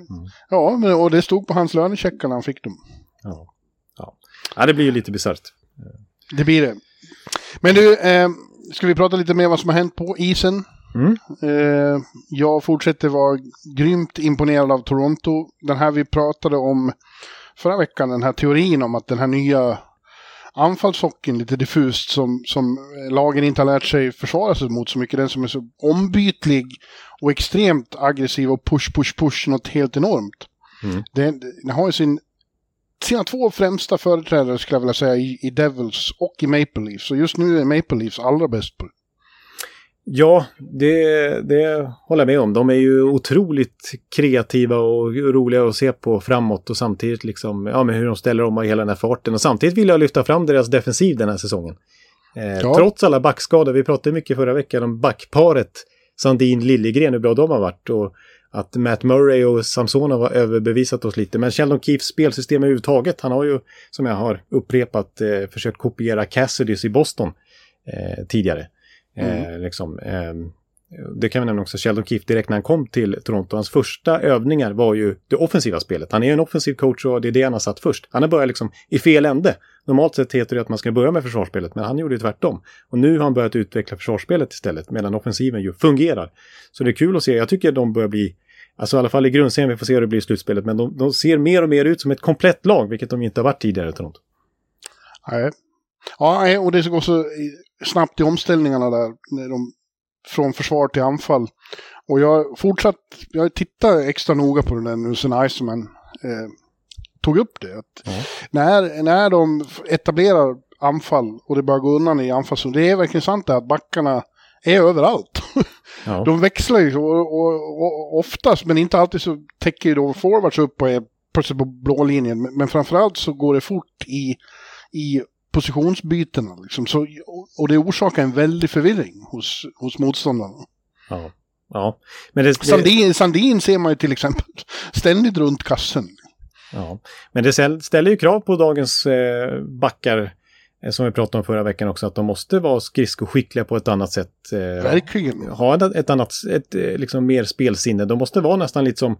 ja men, och det stod på hans lönecheckar när han fick dem. Ja. Ja. ja, det blir ju lite bisarrt. Det blir det. Men du, eh, ska vi prata lite mer vad som har hänt på isen? Mm. Eh, jag fortsätter vara grymt imponerad av Toronto. Den här vi pratade om förra veckan, den här teorin om att den här nya anfallshockeyn, lite diffust, som, som lagen inte har lärt sig försvara sig mot så mycket. Den som är så ombytlig och extremt aggressiv och push, push, push något helt enormt. Mm. Den, den har ju sin, sina två främsta företrädare skulle jag vilja säga i, i Devils och i Maple Leafs. Så just nu är Maple Leafs allra bäst på. Ja, det, det håller jag med om. De är ju otroligt kreativa och roliga att se på framåt och samtidigt liksom, ja men hur de ställer om hela den här farten. Och samtidigt vill jag lyfta fram deras defensiv den här säsongen. Eh, Ja. Trots alla backskador, vi pratade mycket förra veckan om backparet Sandin-Liljegren, hur bra de har varit. Och att Matt Murray och Samsonov har överbevisat oss lite. Men Sheldon Keefes spelsystem överhuvudtaget, han har ju, som jag har upprepat, eh, försökt kopiera Cassidys i Boston eh, tidigare. Eh, liksom, ehm, det kan vi nämna också, Sheldon Keefe direkt när han kom till Toronto, hans första övningar var ju det offensiva spelet. Han är ju en offensiv coach och det är det han har satt först. Han har börjat liksom i fel ände. Normalt sett heter det att man ska börja med försvarsspelet, men han gjorde ju tvärtom. Och nu har han börjat utveckla försvarsspelet istället, medan offensiven ju fungerar. Så det är kul att se, jag tycker de börjar bli, alltså i alla fall i grundserien, vi får se hur det blir i slutspelet, men de, de ser mer och mer ut som ett komplett lag, vilket de inte har varit tidigare i Toronto. Nej. Ja, och det går så snabbt i omställningarna där. När de, från försvar till anfall. Och jag fortsatt, jag tittar extra noga på det där nu sen Iceman eh, tog upp det. Att Ja. när, när de etablerar anfall och det börjar gå undan i anfall så det är verkligen sant det att backarna är överallt. Ja. De växlar ju och, och, och oftast, men inte alltid så täcker ju då forwards upp och är plötsligt på blå linjen. Men, men framförallt så går det fort i, i positionsbytena. Liksom. Så, och, det orsakar en väldig förvirring hos, hos motståndarna. Ja. ja. Men det, Sandin, Sandin ser man ju till exempel ständigt runt kassen. ja. Men det ställ- ställer ju krav på dagens eh, backar, eh, som vi pratade om förra veckan också, att de måste vara skridskoskickliga på ett annat sätt. Eh, Verkligen. ha ett, ett annat, ett eh, liksom mer spelsinne. De måste vara nästan lite som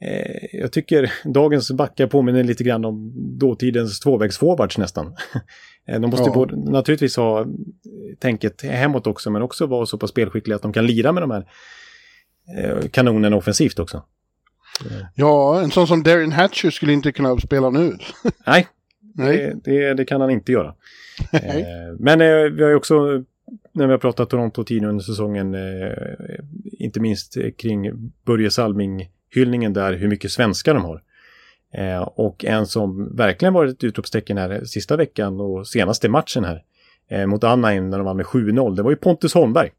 eh, jag tycker dagens backar påminner lite grann om dåtidens tvåvägsforwards nästan. Eh, de måste Ja. både, naturligtvis ha eh, tänket hemåt också, men också vara så pass spelskickliga att de kan lira med de här eh, kanonerna offensivt också. Ja, en sån som Darren Hatcher skulle inte kunna spela nu. Nej, Nej. Det, det, det kan han inte göra. Eh, men eh, vi har ju också, när vi har pratat Toronto tidigare under säsongen, eh, inte minst eh, kring Börje Salming-hyllningen där, hur mycket svenskar de har. Eh, och en som verkligen varit ett utropstecken här sista veckan och senaste matchen här eh, mot Anaheim när de vann med 7-0, det var ju Pontus Holmberg.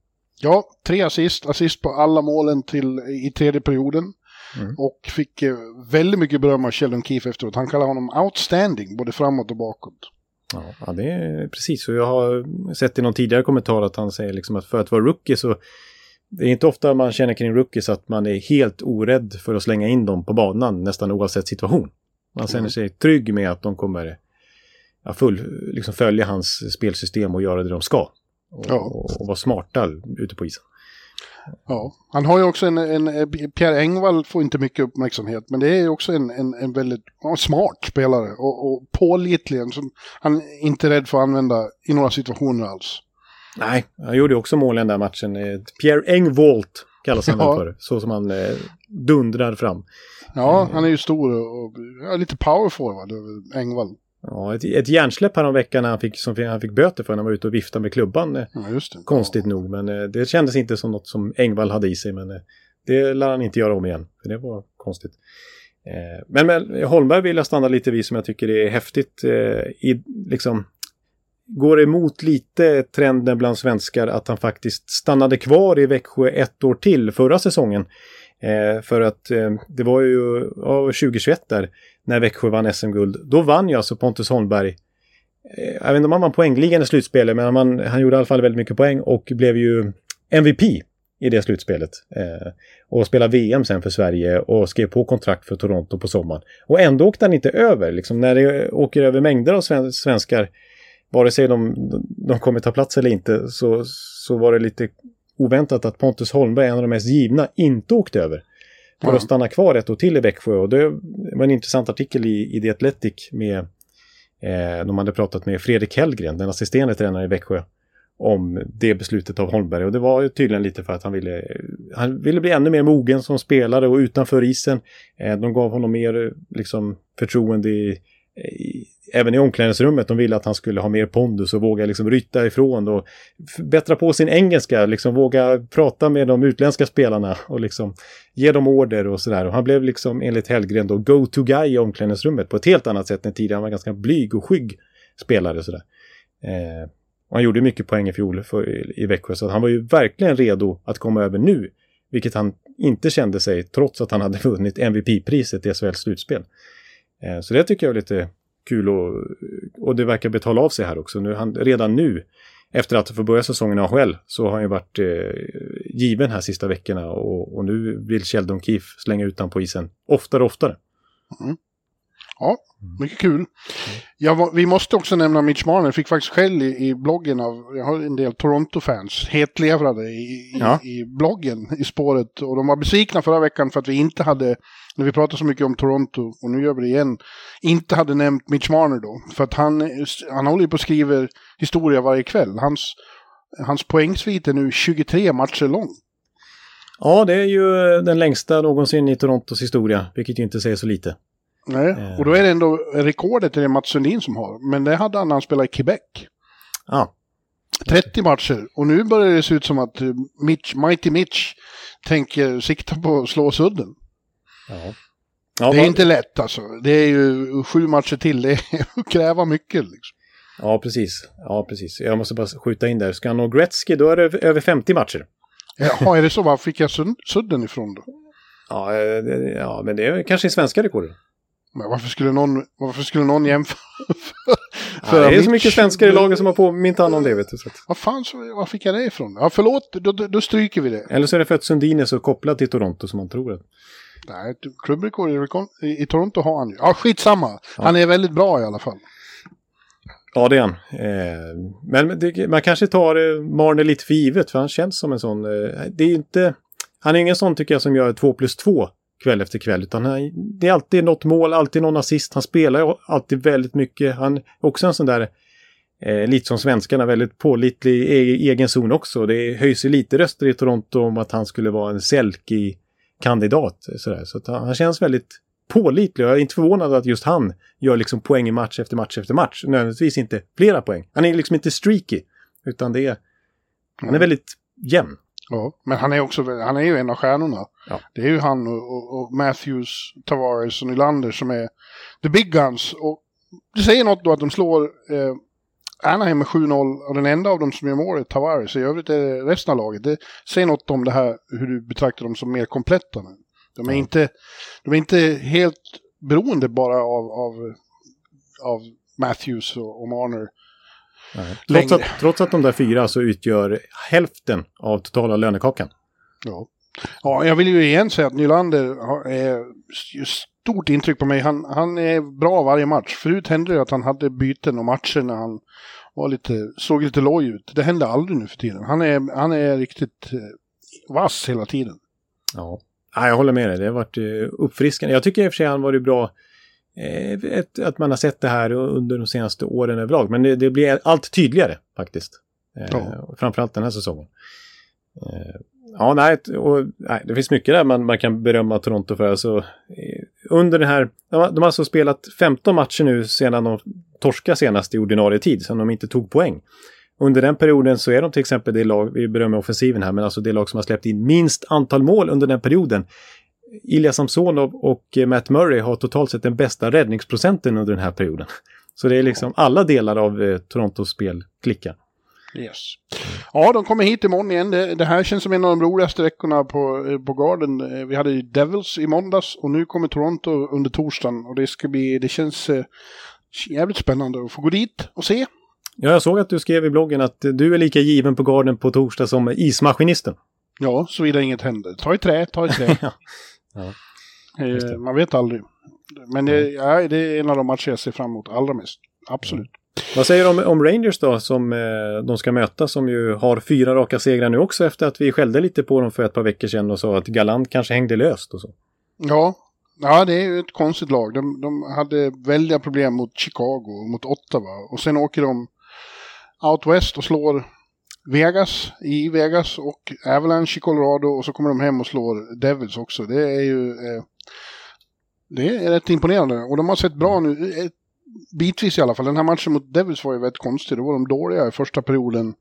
Ja, tre assist, assist på alla målen till, i tredje perioden. Mm. Och fick eh, väldigt mycket beröm av Sheldon Keefe efteråt. Han kallar honom outstanding, både framåt och bakåt. Ja, ja, det är precis. Och jag har sett i någon tidigare kommentar att han säger liksom att för att vara rookie så det är inte ofta man känner kring rookies att man är helt orädd för att slänga in dem på banan nästan oavsett situation. Man känner Mm. sig trygg med att de kommer ja, full, liksom följa hans spelsystem och göra det de ska. Och, Ja. och, och vara smarta ute på isen. Ja. Han har ju också en, en, Pierre Engvall får inte mycket uppmärksamhet, men det är ju också en, en, en väldigt smart spelare och, och pålitlig, som han inte är rädd för att använda i några situationer alls. Nej, han gjorde också mål i den där matchen. Eh, Pierre Engvalt kallas han Ja. för. Så som han eh, dundrar fram. Ja, han är ju stor och, och ja, lite power forward, Engvall. Ja, ett, ett hjärnsläpp här om veckan när han fick, som han fick böter för när han var ute och viftade med klubban. eh, Ja, just det. Konstigt nog, men eh, det kändes inte som något som Engvall hade i sig. Men eh, det lär han inte göra om igen, för det var konstigt. Men, men Holmberg vill jag stanna lite vid som jag tycker är häftigt. I, liksom, går emot lite trenden bland svenskar att han faktiskt stannade kvar i Växjö ett år till förra säsongen. Eh, för att eh, det var ju ja, 2021 där när Växjö vann SM-guld. Då vann ju alltså Pontus Holmberg eh, jag vet inte om han vann poängligan i slutspelet, men han, han gjorde i alla fall väldigt mycket poäng och blev ju MVP i det slutspelet. Eh, och spelade VM sen för Sverige och skrev på kontrakt för Toronto på sommaren. Och ändå åkte han inte över. Liksom, när det åker över mängder av svenskar, vare sig de, de kommer ta plats eller inte, så, så var det lite oväntat att Pontus Holmberg, en av de mest givna, inte åkte över. För Ja. att stanna kvar ett år till i Växjö. Och det var en intressant artikel i, i The Athletic med Eh, de hade pratat med Fredrik Hellgren, den assisterande tränaren i Växjö, om det beslutet av Holmberg. Och det var ju tydligen lite för att han ville, han ville bli ännu mer mogen som spelare och utanför isen. Eh, de gav honom mer liksom, förtroende i, i, även i omklädningsrummet. De ville att han skulle ha mer pondus och våga liksom, rytta ifrån och bättra på sin engelska, liksom våga prata med de utländska spelarna och liksom ge dem order och sådär. Och han blev liksom enligt Hellgren då go-to-guy i omklädningsrummet på ett helt annat sätt än tidigare. Han var ganska blyg och skygg spelare sådär. Eh, och han gjorde mycket poäng i fjol för, i, i Växjö så han var ju verkligen redo att komma över nu. Vilket han inte kände sig trots att han hade vunnit MVP-priset i SHLs slutspel. Eh, så det tycker jag är lite kul och, och det verkar betala av sig här också. Nu, han, redan nu efter att ha få börja säsongen i AHL så har han ju varit eh, given här sista veckorna och, och nu vill Sheldon Keefe slänga ut honom på isen oftare och oftare. Mm. Ja, mycket kul. Ja, va- vi måste också nämna Mitch Marner. Fick faktiskt skäll i, i bloggen av, jag har en del Toronto-fans, hetlevrade i, i, Ja. i bloggen i spåret. Och de var besvikna förra veckan för att vi inte hade, när vi pratade så mycket om Toronto, och nu gör vi det igen, inte hade nämnt Mitch Marner då. För att han, han håller ju på och skriver historia varje kväll. Hans, hans poängsvit är nu 23 matcher lång. Ja, det är ju den längsta någonsin i Torontos historia, vilket ju inte säger så lite. Nej, Eh. och då är det ändå rekordet är det Mats Sundin som har. Men det hade han när han spelade i Quebec. Ja, 30 matcher. Och nu börjar det se ut som att eh, Mitch, Mighty Mitch tänker sikta på att slå sudden. ja. ja det är inte lätt alltså. Det är ju sju matcher till. Det är att kräva mycket. Liksom. Ja, precis. Ja, precis. Jag måste bara skjuta in där. Ska han nå Gretzky, då är det över 50 matcher. Jaha, är det så? Var fick jag sudden ifrån då? Ja, det, ja, men det är kanske svenska rekordet. Men varför skulle någon, varför skulle någon jämföra? ja, det är så mycket svenskar i laget som har påmint honom om det. Vet du, så att... Vad fan, så, var fick jag det ifrån? Ja, förlåt, då, då, då stryker vi det. Eller så är det för att Sundin är så kopplad till Toronto som man tror. Att... Nej, klubbrekord i, i, i Toronto har han ju. Ja, skitsamma. Ja. Han är väldigt bra i alla fall. Ja, det är han. Eh, men det, man kanske tar eh, Marner lite för givet, för han känns som en sån... Eh, det är inte... Han är ingen sån tycker jag som gör två plus två kväll efter kväll. Utan han, det är alltid något mål, alltid någon assist. Han spelar alltid väldigt mycket. Han är också en sån där, eh, lite som svenskarna, väldigt pålitlig i egen zon också. Det höjs ju lite röster i Toronto om att han skulle vara en Selke-kandidat. Så, så han, han, känns väldigt pålitlig. Jag är inte förvånad att just han gör liksom poäng i match efter match efter match. Nödvändigtvis inte flera poäng. Han är liksom inte streaky. Utan det är, han är väldigt jämn. Ja, men han är, också, han är ju en av stjärnorna. Ja. Det är ju han och, och, Matthews, Tavares och Nylander som är the big guns. Och det säger något då att de slår eh, Anaheim med 7-0 och den enda av dem som gör mål är Tavares. I övrigt är det resten av laget. Det säger något om det här hur du betraktar dem som mer kompletta nu. De är, ja. inte, de är inte helt beroende bara av, av, av Matthews och, och Marner. Trots att, trots att de där fyra så utgör hälften av totala lönekakan. Ja. ja, jag vill ju igen säga att Nylander är stort intryck på mig. Han, han är bra varje match. Förut hände det att han hade byten och matcher när han var lite, såg lite loj ut. Det händer aldrig nu för tiden. Han är, han är riktigt eh, vass hela tiden. Ja. ja, jag håller med dig. Det har varit eh, uppfriskande. Jag tycker i och för sig han varit bra ett, att man har sett det här under de senaste åren överlag. Men det, det blir allt tydligare faktiskt. Eh, ja. Framförallt den här säsongen. Eh, ja, nej, och, nej, det finns mycket där man, man kan berömma Toronto för. Alltså, under den här, de har, de har alltså spelat 15 matcher nu sedan de torskade senast i ordinarie tid, sedan de inte tog poäng. Under den perioden så är de till exempel det lag, vi berömmer offensiven här, men alltså det lag som har släppt in minst antal mål under den perioden Ilja Samsonov och Matt Murray har totalt sett den bästa räddningsprocenten under den här perioden. Så det är liksom alla delar av eh, Torontos spel klickar. Yes. Ja, de kommer hit imorgon igen. Det, det, här känns som en av de roligaste veckorna på, eh, på Garden. Eh, vi hade Devils i måndags och nu kommer Toronto under torsdagen. Och det ska bli, det känns eh, jävligt spännande att få gå dit och se. Ja, jag såg att du skrev i bloggen att du är lika given på Garden på torsdag som ismaskinisten. Ja, såvida inget händer. Ta i trä, ta i trä. Ja. Eh, man vet aldrig. Men det, ja, det är en av de matcher jag ser fram emot allra mest. Absolut. Ja. Vad säger du om, om, Rangers då, som eh, de ska möta, som ju har fyra raka segrar nu också efter att vi skällde lite på dem för ett par veckor sedan och sa att Galant kanske hängde löst och så. Ja, ja det är ju ett konstigt lag. De, de hade väldiga problem mot Chicago och mot Ottawa och sen åker de out west och slår Vegas i Vegas och Avalanche i Colorado och så kommer de hem och slår Devils också. Det är ju eh, det är rätt imponerande och de har sett bra nu, eh, bitvis i alla fall. Den här matchen mot Devils var ju väldigt konstig, då var de dåliga i första perioden.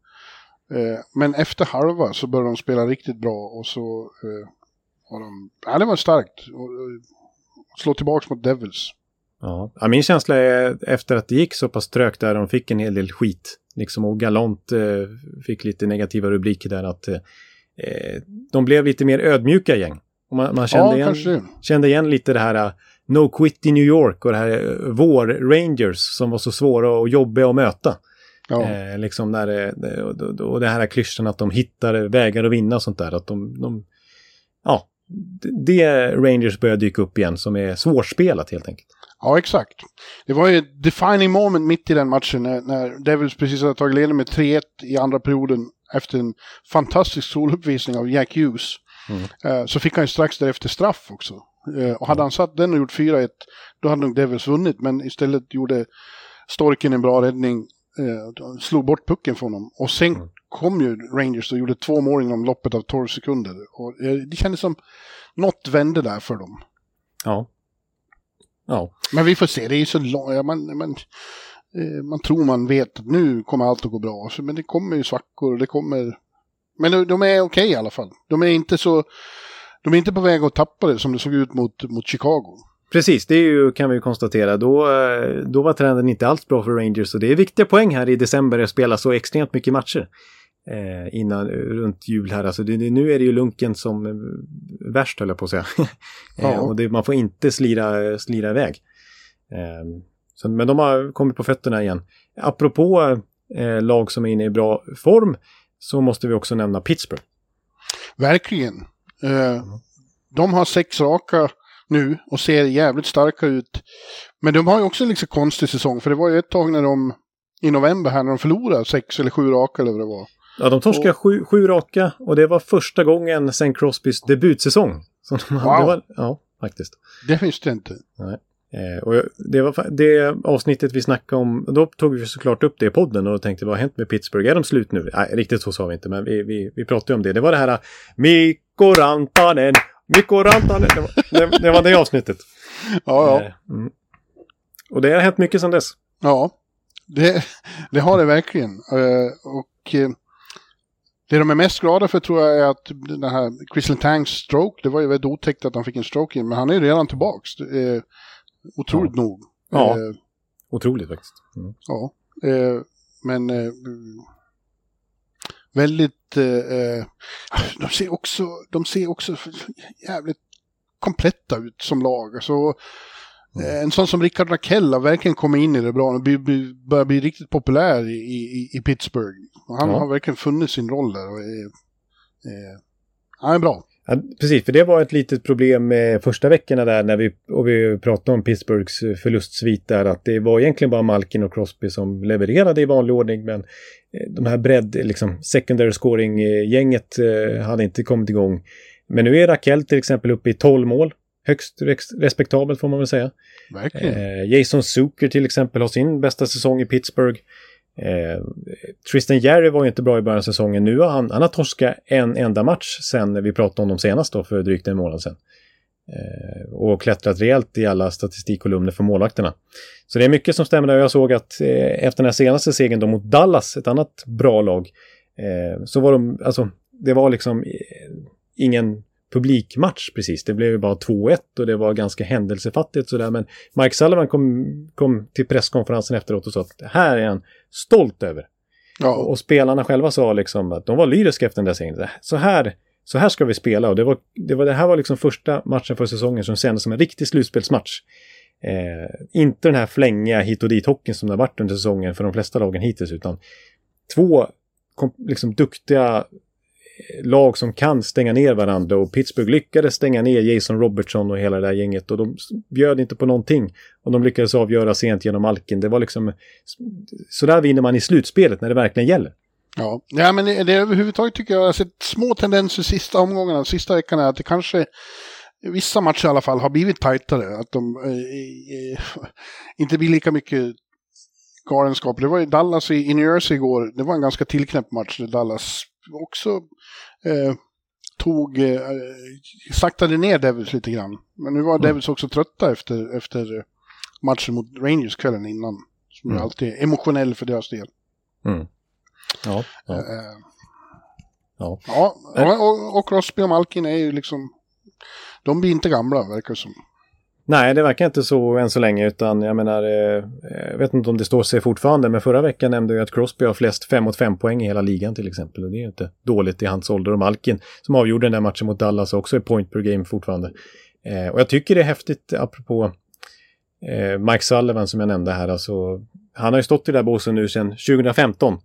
Eh, men efter halva så började de spela riktigt bra och så eh, var de, ja det var starkt. Och, och, slå tillbaka mot Devils. Ja, min känsla är efter att det gick så pass trögt där de fick en hel del skit Liksom, och Galant eh, fick lite negativa rubriker där att eh, eh de blev lite mer ödmjuka gäng. Och man, man kände, ja, igen, kände igen lite det här uh, No Quit i New York och det här uh, Vår Rangers som var så svåra och jobbiga att möta. Ja. Eh, liksom när och det här klyschan att de hittar vägar att vinna och sånt där. Att de, de ja, det Rangers börjar dyka upp igen som är svårspelat helt enkelt. Ja, exakt. Det var ju ett defining moment mitt i den matchen när, när Devils precis hade tagit ledning med 3-1 i andra perioden efter en fantastisk soluppvisning av Jack Hughes. Mm. Uh, så fick han ju strax därefter straff också. Uh, och hade han satt den och gjort 4-1 då hade nog Devils vunnit. Men istället gjorde Storken en bra räddning, uh, slog bort pucken från honom. Och sen mm. kom ju Rangers och gjorde två mål inom loppet av 12 sekunder. Och, det kändes som något vände där för dem. Ja. Ja. Men vi får se, det är så långt, man, man, eh, man tror man vet att nu kommer allt att gå bra. Men det kommer ju svackor och det kommer... Men de är okej okay i alla fall. De är inte så... De är inte på väg att tappa det som det såg ut mot, mot Chicago. Precis, det ju, kan vi ju konstatera. Då, eh, då var trenden inte alls bra för Rangers. Och det är viktiga poäng här i december att spela så extremt mycket matcher. Eh, innan, runt jul här. Alltså det, nu är det ju lunken som eh, värst höll jag på att säga. eh, och det, man får inte slira, slira iväg. Eh, så, men de har kommit på fötterna igen. Apropå eh, lag som är inne i bra form så måste vi också nämna Pittsburgh. Verkligen. Eh, de har sex raka nu och ser jävligt starka ut. Men de har ju också en liksom konstig säsong, för det var ju ett tag när de i november här när de förlorade sex eller sju raka eller vad det var. Ja, de torskade och... sju, sju raka och det var första gången sen Crosbys debutsäsong. Som de, wow. var, ja, faktiskt. Det visste jag inte. Nej. Eh, och det var det avsnittet vi snackade om, då tog vi såklart upp det i podden och tänkte vad har hänt med Pittsburgh? Är de slut nu? Nej, riktigt så sa vi inte, men vi, vi, vi pratade om det. Det var det här Mikko Rantanen, Mikko Rantanen. Det var det, det, var det avsnittet. Ja, ja. Eh, mm. Och det har hänt mycket sedan dess. Ja, det, det har det verkligen. Uh, och uh, det de är mest glada för tror jag är att den här Crystal Tanks stroke, det var ju väldigt otäckt att han fick en stroke in, men han är ju redan tillbaks. Uh, Otroligt ja. nog. Ja, eh, otroligt faktiskt. Mm. Ja, eh, men eh, väldigt... Eh, eh, de, ser också, de ser också jävligt kompletta ut som lag. Alltså, mm. En sån som Rickard Rakell har verkligen kommit in i det bra. och börjar bli riktigt populär i, i, i Pittsburgh. Han ja. har verkligen funnit sin roll där. Och är, han är bra. Ja, precis, för det var ett litet problem med första veckorna där när vi, och vi pratade om Pittsburghs förlustsvit där, att det var egentligen bara Malkin och Crosby som levererade i vanlig ordning, men eh, de här bredd, liksom secondary scoring-gänget eh, hade inte kommit igång. Men nu är Rakell till exempel uppe i 12 mål, högst respektabelt får man väl säga. Verkligen. Eh, Jason Zucker till exempel har sin bästa säsong i Pittsburgh. Eh, Tristan Jerry var ju inte bra i början av säsongen. Nu har han, han har torskat en enda match sen vi pratade om dem senast då för drygt en månad sedan. Eh, och klättrat rejält i alla statistikkolumner för målvakterna. Så det är mycket som stämmer där. Jag såg att eh, efter den här senaste segern då mot Dallas, ett annat bra lag, eh, så var de, alltså det var liksom eh, ingen publikmatch precis. Det blev ju bara 2-1 och det var ganska händelsefattigt sådär. Men Mike Sullivan kom, kom till presskonferensen efteråt och sa att det här är han stolt över. Ja. Och, och, spelarna själva sa liksom att de var lyriska efter den där segern. Så här, så här ska vi spela och det, var, det, var, det här var liksom första matchen för säsongen som kändes som en riktig slutspelsmatch. Eh, inte den här flängiga hit och dit hockeyn som det har varit under säsongen för de flesta lagen hittills utan två kom, liksom duktiga lag som kan stänga ner varandra och Pittsburgh lyckades stänga ner Jason Robertson och hela det där gänget och de bjöd inte på någonting. Och de lyckades avgöra sent genom alken. Det var liksom... Sådär vinner man i slutspelet när det verkligen gäller. Ja, ja men det, det överhuvudtaget tycker jag, jag har sett små tendenser sista omgångarna, sista veckan är att det kanske vissa matcher i alla fall har blivit tajtare. Att de eh, eh, inte blir lika mycket galenskap. Det var ju Dallas i, i New Jersey igår, det var en ganska tillknäppt match där Dallas också eh, tog, eh, saktade ner Devils lite grann. Men nu var mm. Devils också trötta efter, efter matchen mot Rangers kvällen innan. Som mm. alltid är emotionell för deras del. Mm. Ja. Ja. Eh, ja. ja. Och, och Crosby och Malkin är ju liksom, de blir inte gamla verkar det som. Nej, det verkar inte så än så länge utan jag menar, eh, jag vet inte om det står sig fortfarande, men förra veckan nämnde jag att Crosby har flest 5 mot 5 poäng i hela ligan till exempel. Och det är ju inte dåligt i hans ålder och Malkin som avgjorde den där matchen mot Dallas också är point per game fortfarande. Eh, och jag tycker det är häftigt apropå eh, Mike Sullivan som jag nämnde här, alltså han har ju stått i den där båsen nu sedan 2015.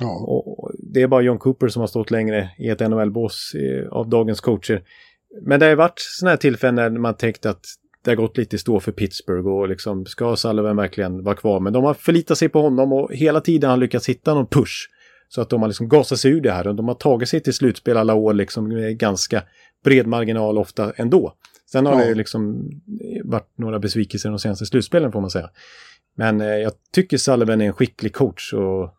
Ja. Och det är bara John Cooper som har stått längre i ett NHL-bås eh, av dagens coacher. Men det har ju varit sådana här tillfällen när man tänkt att det har gått lite stå för Pittsburgh och liksom ska Sullivan verkligen vara kvar. Men de har förlitat sig på honom och hela tiden har han lyckats hitta någon push. Så att de har liksom gasat sig ur det här och de har tagit sig till slutspel alla år liksom med ganska bred marginal ofta ändå. Sen har ja. det liksom varit några besvikelser de senaste slutspelen får man säga. Men eh, jag tycker Sullivan är en skicklig coach och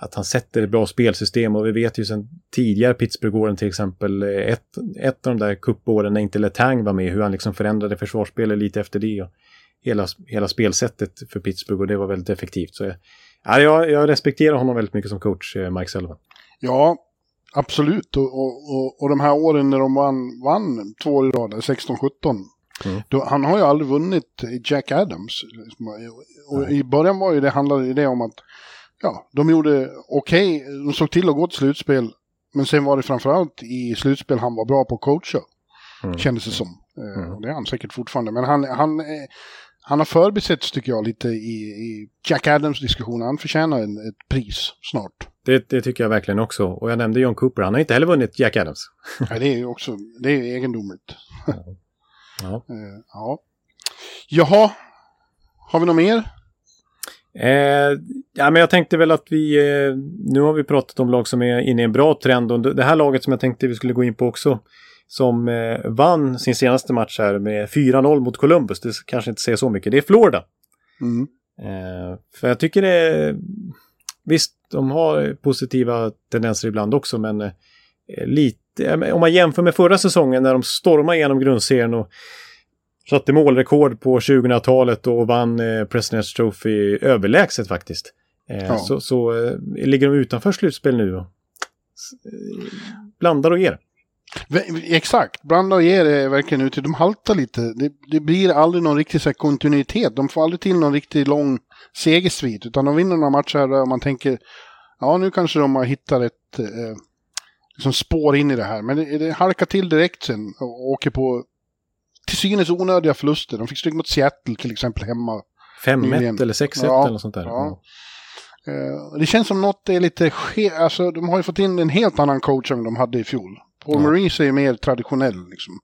att han sätter ett bra spelsystem och vi vet ju sedan tidigare Pittsburgh-åren till exempel, eh, ett, ett av de där kuppåren när inte Letang var med, hur han liksom förändrade försvarsspelet lite efter det. Och hela, hela spelsättet för Pittsburgh och det var väldigt effektivt. Så ja, jag, jag respekterar honom väldigt mycket som coach, eh, Mike Sullivan. Ja, absolut. Och, och, och, och de här åren när de vann, vann två år i rad, 16-17, Mm. Då, han har ju aldrig vunnit Jack Adams. Och i början var ju det, handlade det om att ja, de gjorde okej, okay, de såg till att gå till slutspel. Men sen var det framförallt i slutspel han var bra på att coacha. Mm. Kändes det som. Mm. Och det är han säkert fortfarande. Men han, han, han har förbisetts tycker jag lite i, i Jack Adams-diskussionen. Han förtjänar en, ett pris snart. Det, det, tycker jag verkligen också. Och jag nämnde John Cooper. Han har inte heller vunnit Jack Adams. Nej, det är ju också det är egendomligt. Ja. ja. Jaha, har vi något mer? Eh, ja, men jag tänkte väl att vi... Eh, nu har vi pratat om lag som är inne i en bra trend. Och det här laget som jag tänkte vi skulle gå in på också. Som eh, vann sin senaste match här med 4-0 mot Columbus. Det kanske inte säger så mycket. Det är Florida. Mm. Eh, för jag tycker det är... Visst, de har positiva tendenser ibland också, men eh, lite... Om man jämför med förra säsongen när de stormade igenom grundserien och satte målrekord på 2000-talet och vann eh, President's Trophy överlägset faktiskt. Eh, ja. Så, så eh, ligger de utanför slutspel nu. Och, blandar och ger. Exakt, blanda och ger är verkligen ute. De haltar lite. Det, det blir aldrig någon riktig så kontinuitet. De får aldrig till någon riktigt lång segersvit. Utan de vinner några matcher där man tänker, ja nu kanske de har hittat ett eh, liksom spår in i det här. Men det, det halkar till direkt sen och åker på till synes onödiga förluster. De fick stryk mot Seattle till exempel hemma. 5-1 eller 6-1 ja, eller sånt där. Ja. Uh, det känns som något är lite ske alltså de har ju fått in en helt annan coach än de hade i fjol. Paul ja. Maurice är ju mer traditionell liksom.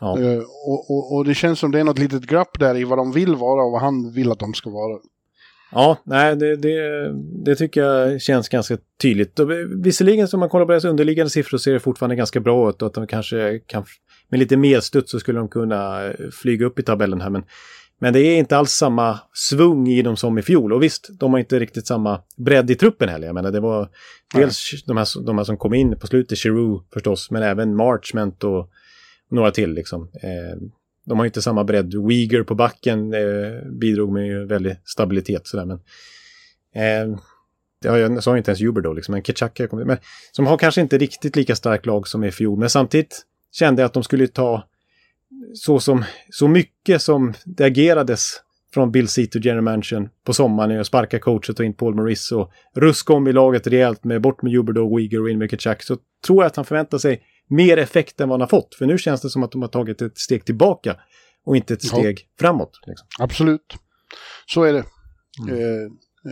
Ja. Uh, och, och, och, det känns som det är något litet glapp där i vad de vill vara och vad han vill att de ska vara. Ja, nej, det, det, det tycker jag känns ganska tydligt. Visserligen om man kollar på deras underliggande siffror ser det fortfarande ganska bra ut och att de kanske kan med lite medstuds så skulle de kunna eh, flyga upp i tabellen här. Men, men det är inte alls samma svung i dem som i fjol. Och visst, de har inte riktigt samma bredd i truppen heller. Jag menar, det var dels de här, de här som kom in på slutet, Giroud förstås, men även Marchment och några till liksom. Eh, de har inte samma bredd. Uyghur på backen eh, bidrog med väldigt stabilitet sådär. Men, eh, ja, jag sa inte ens Huber då, liksom, men Ketchaka kom men Som har kanske inte riktigt lika starkt lag som i fjol. Men samtidigt kände jag att de skulle ta så, som, så mycket som det agerades från Bill Seat och General Mansion på sommaren och sparka coach och in Paul Maurice och ruska om i laget rejält med bort med Huberdo, Uyghur och in med Ketchak så tror jag att han förväntar sig mer effekt än vad han har fått. För nu känns det som att de har tagit ett steg tillbaka och inte ett steg ja. framåt. Liksom. Absolut. Så är det. Mm. Eh,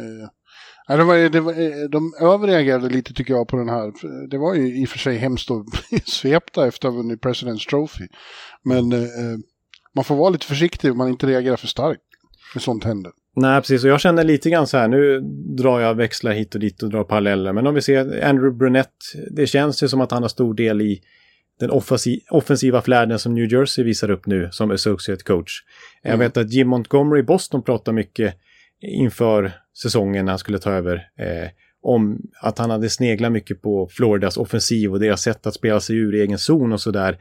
eh, Ja, det var, det var, eh, de överreagerade lite tycker jag på den här. Det var ju i och för sig hemskt att bli svepta efter att ha vunnit President's Trophy. Men eh, eh, man får vara lite försiktig om man inte reagerar för starkt när sånt händer. Nej, precis. Och jag känner lite grann så här, nu drar jag växlar hit och dit och drar paralleller. Men om vi ser Andrew Brunett, det känns ju som att han har stor del i den offensiva flärden som New Jersey visar upp nu som associate coach. Mm. Jag vet att Jim Montgomery i Boston pratar mycket inför säsongen när han skulle ta över. Eh, om att han hade sneglat mycket på Floridas offensiv och deras sätt att spela sig ur egen zon och sådär.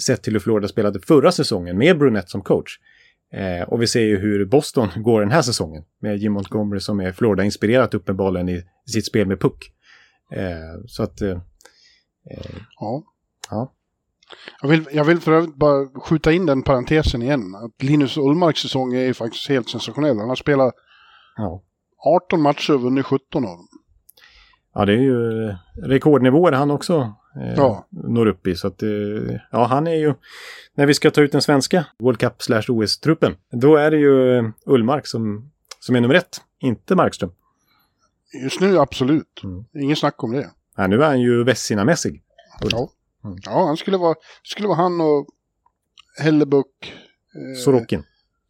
Sett till hur Florida spelade förra säsongen med Brunette som coach. Eh, och vi ser ju hur Boston går den här säsongen med Jim Montgomery som är Florida-inspirerat uppenbarligen i sitt spel med puck. Eh, så att... Eh, eh, ja. ja. Jag vill, jag vill för övrigt bara skjuta in den parentesen igen. Att Linus Ullmarks säsong är faktiskt helt sensationell. Han har spelat ja. 18 matcher och vunnit 17 av dem. Ja, det är ju rekordnivåer han också eh, ja. når upp i. Så att, eh, ja, han är ju, när vi ska ta ut den svenska World Cup slash OS-truppen, då är det ju Ullmark som, som är nummer ett, inte Markström. Just nu absolut, mm. ingen snack om det. Ja, nu är han ju Vessina-mässig. Ja. Mm. ja, han skulle vara, skulle vara han och Hellebuck. Eh, Sorokin.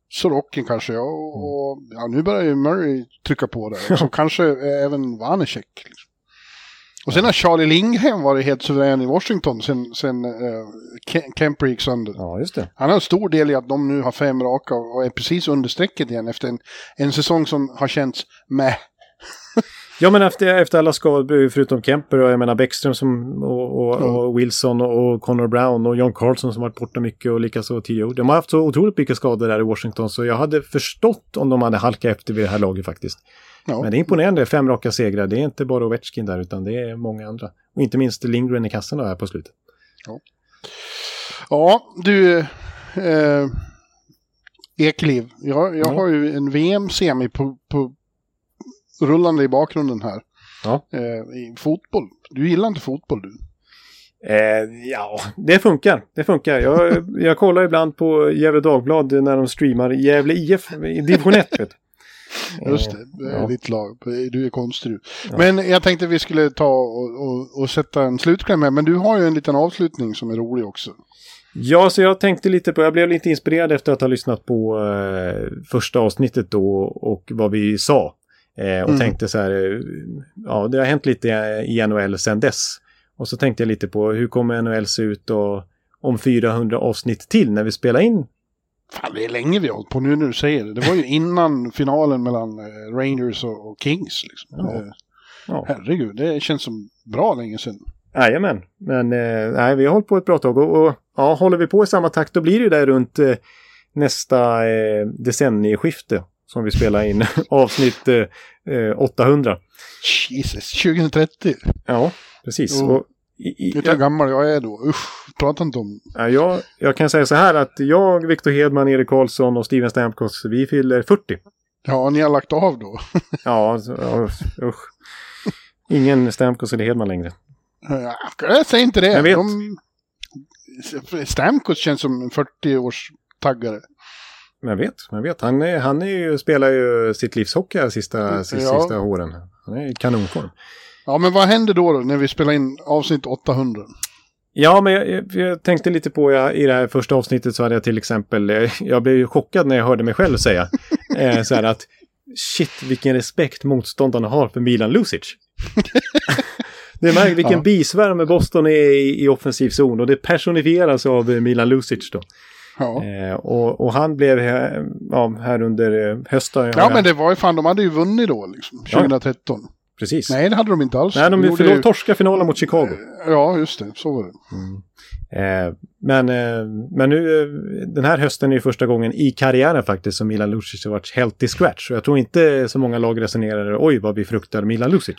Sorokin kanske, ja. Och, mm. ja, nu börjar ju Murray trycka på där. Så kanske även Vanecek. Liksom. Och sen har Charlie Lindgren varit helt suverän i Washington sen, sen uh, Kemper gick sönder. Ja, just det. Han har en stor del i att de nu har fem raka och är precis under strecket igen efter en, en säsong som har känts med Ja, men efter, efter alla skador, förutom Kemper och jag menar Bäckström som, och, och, mm. och, Wilson och Connor Brown och John Carlson som varit borta mycket och likaså Tio. De har haft så otroligt mycket skador där i Washington så jag hade förstått om de hade halkat efter vid det här laget faktiskt. Ja. Men det är imponerande, fem raka segrar. Det är inte bara Ovechkin där utan det är många andra. Och inte minst Lindgren i kassan här på slutet. Ja, ja du, eh, Ekliv. Jag, jag Ja. har ju en VM-semi på, på rullande i bakgrunden här. Ja. Eh, I fotboll. Du gillar inte fotboll du? Eh, ja, det funkar. Det funkar. Jag, jag kollar ibland på Gävle Dagblad när de streamar Gävle IF i division 1. Vet du. Just det, det är ja. ditt lag. Du är konstig du. Ja. Men jag tänkte vi skulle ta och, och, och sätta en slutkläm med. Men du har ju en liten avslutning som är rolig också. Ja, så jag tänkte lite på, jag blev lite inspirerad efter att ha lyssnat på eh, första avsnittet då och vad vi sa. Eh, och Mm. tänkte så här, eh, ja det har hänt lite i NHL sedan dess. Och så tänkte jag lite på hur kommer NHL se ut och om 400 avsnitt till när vi spelar in. Fan, det är länge vi har hållit på nu när du säger det. Det var ju innan finalen mellan eh, Rangers och, och Kings. Liksom. Ja. Eh, Ja, herregud, det känns som bra länge sedan. jajamän. Men eh, nej, vi har hållit på ett bra tag och, och ja, håller vi på i samma takt då blir det ju där runt eh, nästa eh, decennieskifte som vi spelar in avsnitt eh, eh, 800. Jesus, 2030. Ja, precis. Jo. Och i, i, Vet du hur gammal jag är då? Usch, prata inte om... ja, jag, jag kan säga så här att jag, Viktor Hedman, Erik Karlsson och Steven Stamkos, vi fyller 40. Ja, ni har lagt av då. Ja, usch. Ingen Stamkos eller Hedman längre. Jag säger inte det. Jag vet. De... Stamkos känns som en 40-års-taggare. Men jag vet, jag vet. Han, är, han är ju, spelar ju sitt livs hockey här sista, Ja. sista åren. Han är i kanonform. Ja, men vad händer då, då när vi spelar in avsnitt 800? Ja, men jag, jag, tänkte lite på, jag, i det här första avsnittet så hade jag till exempel, jag blev ju chockad när jag hörde mig själv säga eh, så här att shit vilken respekt motståndarna har för Milan Lucic. det är märkt vilken Ja. bisvärme Boston är i, i offensiv zon och det personifieras av Milan Lucic då. Ja. Eh, och, och han blev här, ja, här under eh, hösten. Ja, men det var ju fan, de hade ju vunnit då, liksom, Ja. 2013. Precis. Nej, det hade de inte alls. Nej, de ju- torska finalen mot Chicago. Ja, just det. Så var det. Eh, men, eh, men nu, eh, den här hösten är ju första gången i karriären faktiskt som Milan Lucic har varit helt i scratch. Och jag tror inte så många lag resonerar, oj vad vi fruktar Milan Lucic.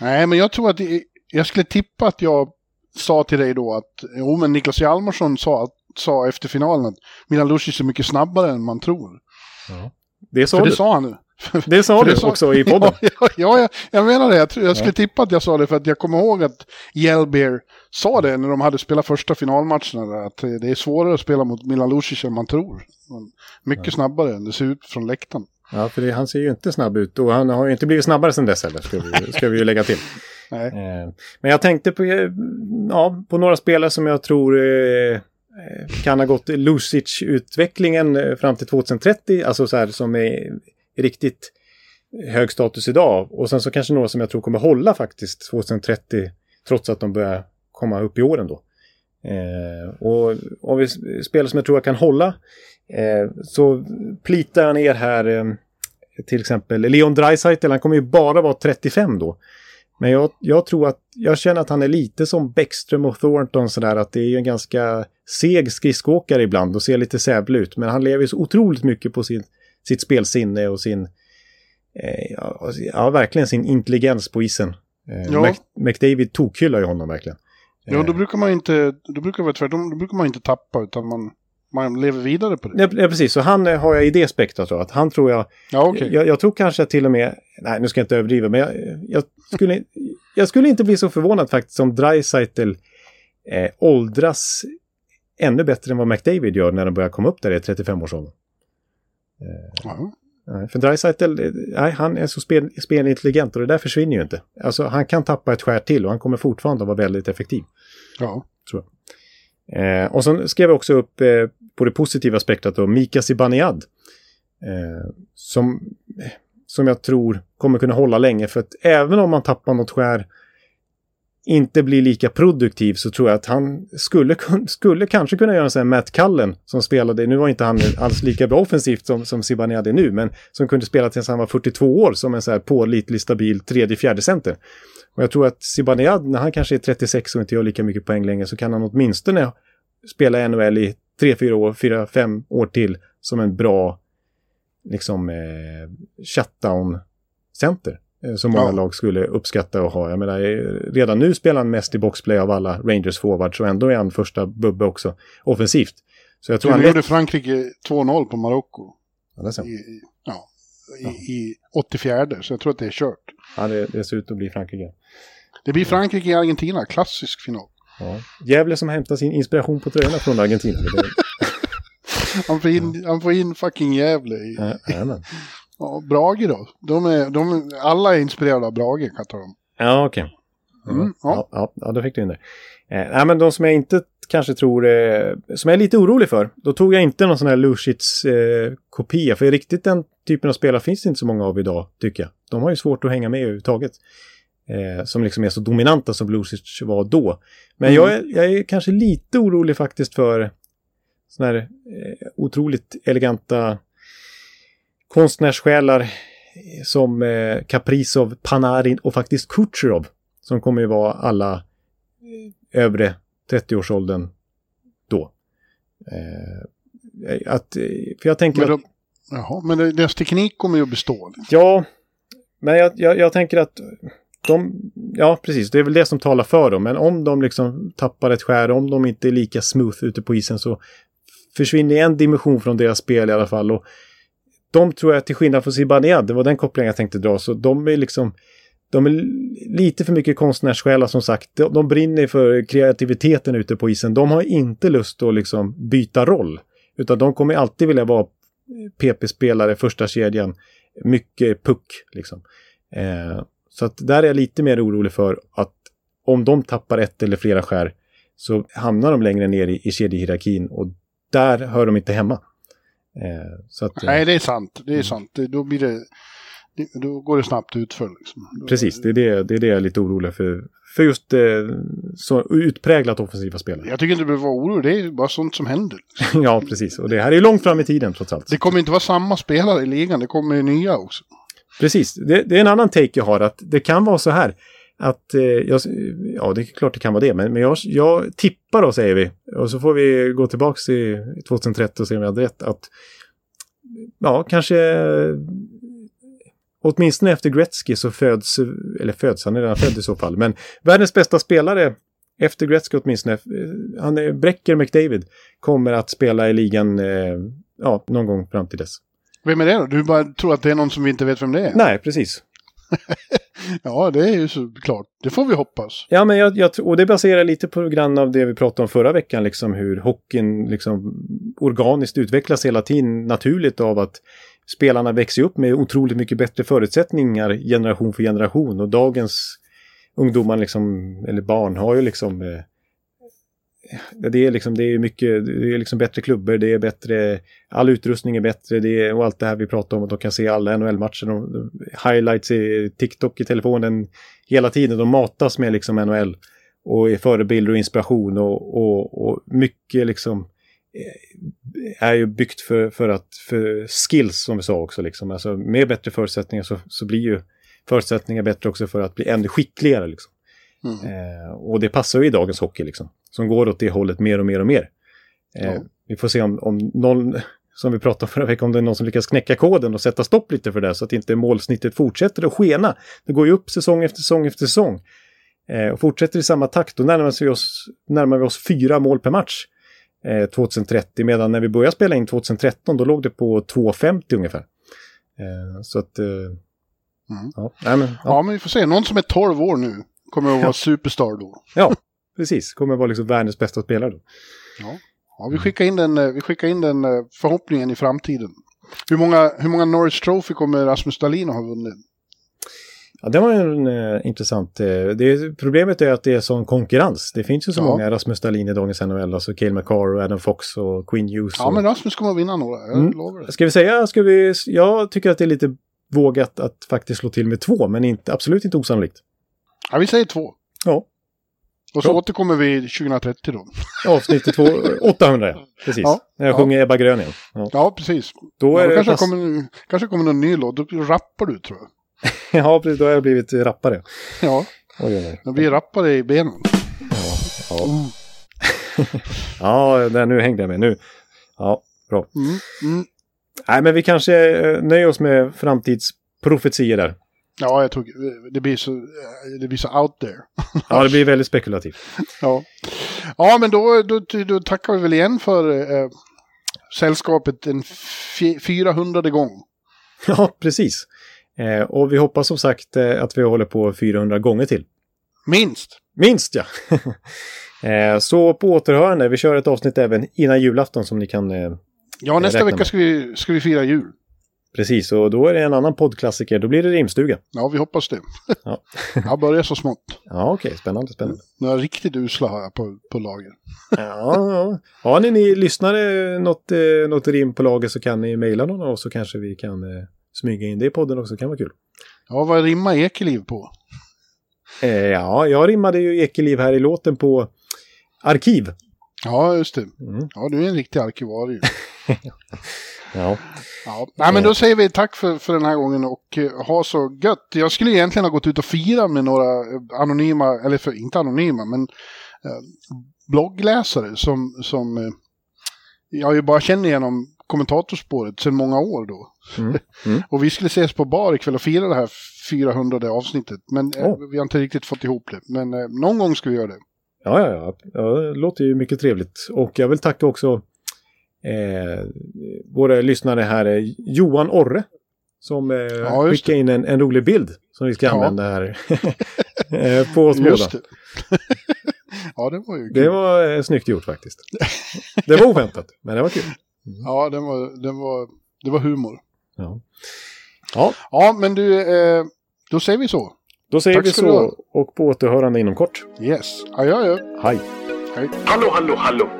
Nej, men jag tror att det, jag skulle tippa att jag sa till dig då att, jo men Niklas Hjalmarsson sa, sa efter finalen att Milan Lucic är mycket snabbare än man tror. Det sa För det du. sa han nu. det sa du det sa- också i podden. Ja, ja, ja jag, jag menar det. Jag, tror, jag skulle tippa att jag sa det för att jag kommer ihåg att Jelbeer sa det när de hade spelat första finalmatcherna. Att det är svårare att spela mot Milan Lucic än man tror. Mycket snabbare än det ser ut från läktaren. Ja, för det, han ser ju inte snabb ut och han har ju inte blivit snabbare sedan dess heller, ska vi, ska vi ju lägga till. Nej. Eh, men jag tänkte på, eh, ja, på några spelare som jag tror eh, Eh, kan ha gått Lucic-utvecklingen eh, fram till 2030, alltså så här som är riktigt hög status idag. Och sen så kanske några som jag tror kommer hålla faktiskt 2030, trots att de börjar komma upp i åren då. Eh, och om vi spelar som jag tror jag kan hålla, eh, så plitar jag ner här eh, till exempel Leon Draisaitl, han kommer ju bara vara 35 då. Men jag, jag tror att, jag känner att han är lite som Bäckström och Thornton sådär, att det är ju en ganska seg skridskoåkare ibland och ser lite sävlig ut. Men han lever så otroligt mycket på sin, sitt spelsinne och sin, eh, ja, verkligen sin intelligens på isen. Eh, Ja. Mc, McDavid tokhyllar ju honom verkligen. Ja, då brukar man inte, då brukar vara tvärtom, då brukar man inte tappa utan man, man lever vidare på det. Ja, precis. Så han eh, har jag i det spektrat då. Att han tror jag... Ja, okej. jag, jag tror kanske till och med... Nej, nu ska jag inte överdriva, men jag, jag, skulle, jag skulle inte bli så förvånad faktiskt om Dreisaitl eh, åldras ännu bättre än vad McDavid gör när de börjar komma upp där i 35-årsåldern. Ja. Nej, För Dreisaitl, eh, nej, han är så spel, spelintelligent och det där försvinner ju inte. Alltså, han kan tappa ett skär till och han kommer fortfarande att vara väldigt effektiv. ja. Eh, och sen skrev jag också upp eh, på det positiva spektrat då, Mika Zibanejad. Eh, som, som jag tror kommer kunna hålla länge. För att även om man tappar något skär inte blir lika produktiv så tror jag att han skulle, skulle kanske kunna göra en sån här Matt Cullen som spelade, nu var inte han alls lika bra offensivt som, som Zibanejad är nu, men som kunde spela tills han var 42 år som en så här pålitlig, stabil tredje, fjärde center. Och jag tror att Zibanejad, när han kanske är 36 och inte gör lika mycket poäng längre, så kan han åtminstone spela i NHL i 3-4 år, 4-5 år till som en bra liksom eh, shutdown-center. Eh, som många Ja. lag skulle uppskatta att ha. Jag menar, eh, redan nu spelar han mest i boxplay av alla Rangers forwards och ändå är han första bubbe också offensivt. Så jag tror Nu han gjorde Frankrike 2-0 på Marocko. Ja, det, I, ja, i, i 84, så jag tror att det är kört. ja, det, det ser ut att bli Frankrike. Det blir Frankrike i Argentina, klassisk final. Ja. Gävle som hämtar sin inspiration på tröjorna från Argentina. Han får in, han får in fucking Gävle. I, ja. Ja, Brage då. De är, de, alla är inspirerade av Brage kan jag tala om. ja okej. Mm, ja. Ja, ja, ja, då fick du in det. Eh, nej, men de som jag inte kanske tror, eh, som jag är lite orolig för, då tog jag inte någon sån här Lushits eh. För riktigt den typen av spelare finns det inte så många av idag, tycker jag. De har ju svårt att hänga med överhuvudtaget. Eh, som liksom är så dominanta som Lucic var då. Men Mm. jag, är, jag är kanske lite orolig faktiskt för såna här eh, otroligt eleganta konstnärssjälar som eh, Kaprizov, Panarin och faktiskt Kucherov. Som kommer ju vara alla eh, övre 30-årsåldern då. Eh, att, eh, för jag tänker Men, att... de, jaha, men deras teknik kommer ju att bestå. Ja, men jag, jag, jag tänker att de, ja precis, det är väl det som talar för dem. Men om de liksom tappar ett skär, om de inte är lika smooth ute på isen så försvinner en dimension från deras spel i alla fall. Och de tror jag till skillnad från Zibanejad, det var den kopplingen jag tänkte dra, så de är liksom de är lite för mycket konstnärssjälar som sagt. De, de brinner för kreativiteten ute på isen. De har inte lust att liksom byta roll. Utan de kommer alltid vilja vara PP-spelare, första kedjan. Mycket puck liksom. Eh, så att där är jag lite mer orolig för att om de tappar ett eller flera skär så hamnar de längre ner i, i kedjehierarkin och där hör de inte hemma. Eh, att, eh, Nej, det är sant. Det är sant. Det, då blir det... det- Då går det snabbt utför. Liksom. Precis, det är det, det är det jag är lite orolig för. För just eh, så utpräglat offensiva spelare. Jag tycker inte du behöver vara orolig. Det är bara sånt som händer. liksom. ja, precis. Och det här är långt fram i tiden trots allt. Det kommer inte vara samma spelare i ligan. Det kommer nya också. Precis, det, det är en annan take jag har. att Det kan vara så här. Att, eh, jag, ja, det är klart det kan vara det. Men, men jag, jag tippar då, säger vi. Och så får vi gå tillbaka till 2013 och se om jag hade rätt. Att, ja, kanske... Åtminstone efter Gretzky så föds, eller föds, han är redan född i så fall, men världens bästa spelare efter Gretzky åtminstone, eh, han är Brecker McDavid, kommer att spela i ligan eh, ja, någon gång fram till dess. Vem är det då? Du bara tror att det är någon som vi inte vet vem det är? Nej, precis. Ja, det är ju såklart. Det får vi hoppas. Ja, men jag, jag, och det baserar lite på grann av det vi pratade om förra veckan, liksom hur hockeyn liksom organiskt utvecklas hela tiden naturligt av att spelarna växer upp med otroligt mycket bättre förutsättningar generation för generation och dagens ungdomar liksom, eller barn har ju liksom eh, det är liksom, det är mycket, det är liksom bättre klubbor, det är bättre, all utrustning är bättre, det är, och allt det här vi pratar om, att de kan se alla NHL-matcher, highlights i TikTok i telefonen hela tiden, de matas med liksom NHL och är förebilder och inspiration och, och, och mycket liksom eh, är ju byggt för, för, att, för skills som vi sa också. Liksom. Alltså, med bättre förutsättningar så, så blir ju förutsättningar bättre också för att bli ännu skickligare. Liksom. Mm. Eh, och det passar ju i dagens hockey liksom. Som går åt det hållet mer och mer och mer. Eh, Ja. Vi får se om, om någon, som vi pratade om förra veckan, om det är någon som lyckas knäcka koden och sätta stopp lite för det så att inte målsnittet fortsätter att skena. Det går ju upp säsong efter säsong efter säsong. Eh, och fortsätter i samma takt, då närmar, sig oss, närmar vi oss fyra mål per match. Eh, 2030, medan när vi började spela in 2013 då låg det på 2,50 ungefär. Eh, så att... Eh, ja, nej, men, ja. Ja, men vi får se. Någon som är 12 år nu kommer att vara superstar då. Ja, precis. Kommer vara liksom världens bästa spelare då. Ja, vi skickar in den, eh, vi skickar in den eh, förhoppningen i framtiden. Hur många, hur många Norris Trophy kommer Rasmus Dahlin att ha vunnit? Ja, det var en eh, intressant... Eh, det, problemet är att det är sån konkurrens. Det finns ju så Ja. många Rasmus Dahlin i dagens NHL. Alltså Cale McCarr och Adam Fox och Quinn Hughes. Ja, och... men Rasmus kommer att vinna några. Jag Mm. lovar det. Ska vi säga, ska vi... Jag tycker att det är lite vågat att faktiskt slå till med två, men inte, absolut inte osannolikt. Ja, vi säger två. Ja, Och så Bra. återkommer vi 2030 då. avsnittet två, 800 ja. Precis. Ja. När jag Ja. sjunger Ebba Grön igen. Ja, Ja, precis. då Ja, är då det kanske, pass... kommer, kanske kommer någon ny låt. Då rappar du tror jag. ja, precis. Då har jag blivit rappare. Ja, Oj, oj, oj. vi är rappare i benen. Ja, ja där, nu hängde jag med. Nu. Ja, bra. Mm, mm. Nej, men vi kanske eh, nöjer oss med framtidsprofetier där. Ja, jag tror det blir så, det blir så out there. Ja, det blir väldigt spekulativt. Ja, ja men då, då, då tackar vi väl igen för, eh, sällskapet en 400 gång. Ja, precis. Eh, och vi hoppas som sagt eh, att vi håller på 400 gånger till. Minst! Minst ja! eh, så på återhörande, vi kör ett avsnitt även innan julafton som ni kan... Eh, ja, nästa vecka ska vi, ska vi fira jul. Precis, och då är det en annan poddklassiker. Då blir det rimstuga. Ja, vi hoppas det. Ja. jag börjar så smått. Ja, okej. Okay. Spännande, spännande. Några riktigt usla har jag på, på lager. ja, ja. Har ni, ni lyssnare något, eh, något rim på lager så kan ni mejla någon av oss så kanske vi kan eh, smyga in det i podden också. Det kan vara kul. Ja, vad rimmar Ekeliv på? Eh, ja, jag rimmade ju Ekeliv här i låten på arkiv. Ja, just det. Mm. Ja, du är en riktig arkivarie. Ja. ja. Nej, men då säger vi tack för, för den här gången och uh, ha så gött. Jag skulle egentligen ha gått ut och fira med några eh, anonyma, eller för, inte anonyma, men uh, bloggläsare som, som uh, jag ju bara känner genom kommentatorspåret sedan många år då. Mm. Mm. och vi skulle ses på bar ikväll och fira det här 400 avsnittet. Men oh. vi har inte riktigt fått ihop det. Men någon gång ska vi göra det. Ja, ja, ja. ja det låter ju mycket trevligt. Och jag vill tacka också eh, våra lyssnare här är Johan Orre. Som eh, ja, skickade in en, en, rolig bild som vi ska ja. använda här eh, på oss båda. ja, det var ju kul. Det var eh, snyggt gjort faktiskt. det var oväntat, men det var kul. Mm. Ja, det var, det, var, det var humor. Ja, ja. ja men du, eh, då säger vi så. Då säger Tack vi så och på återhörande inom kort. Yes, adjö, adjö. Hej. Hej. Hallå, hallå, hallå.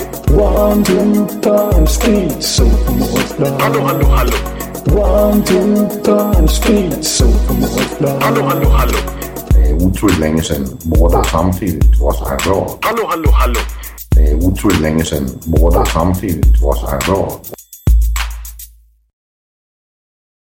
One, two, time, speed, so Hallå, hallå, hallå. One, two, time, speed, so Hallå, hallå, hallå. Det är otroligt länge sedan båda samtidigt var så här bra. Hallå, hallå, hallå. Det är otroligt länge sedan båda samtidigt var så här bra.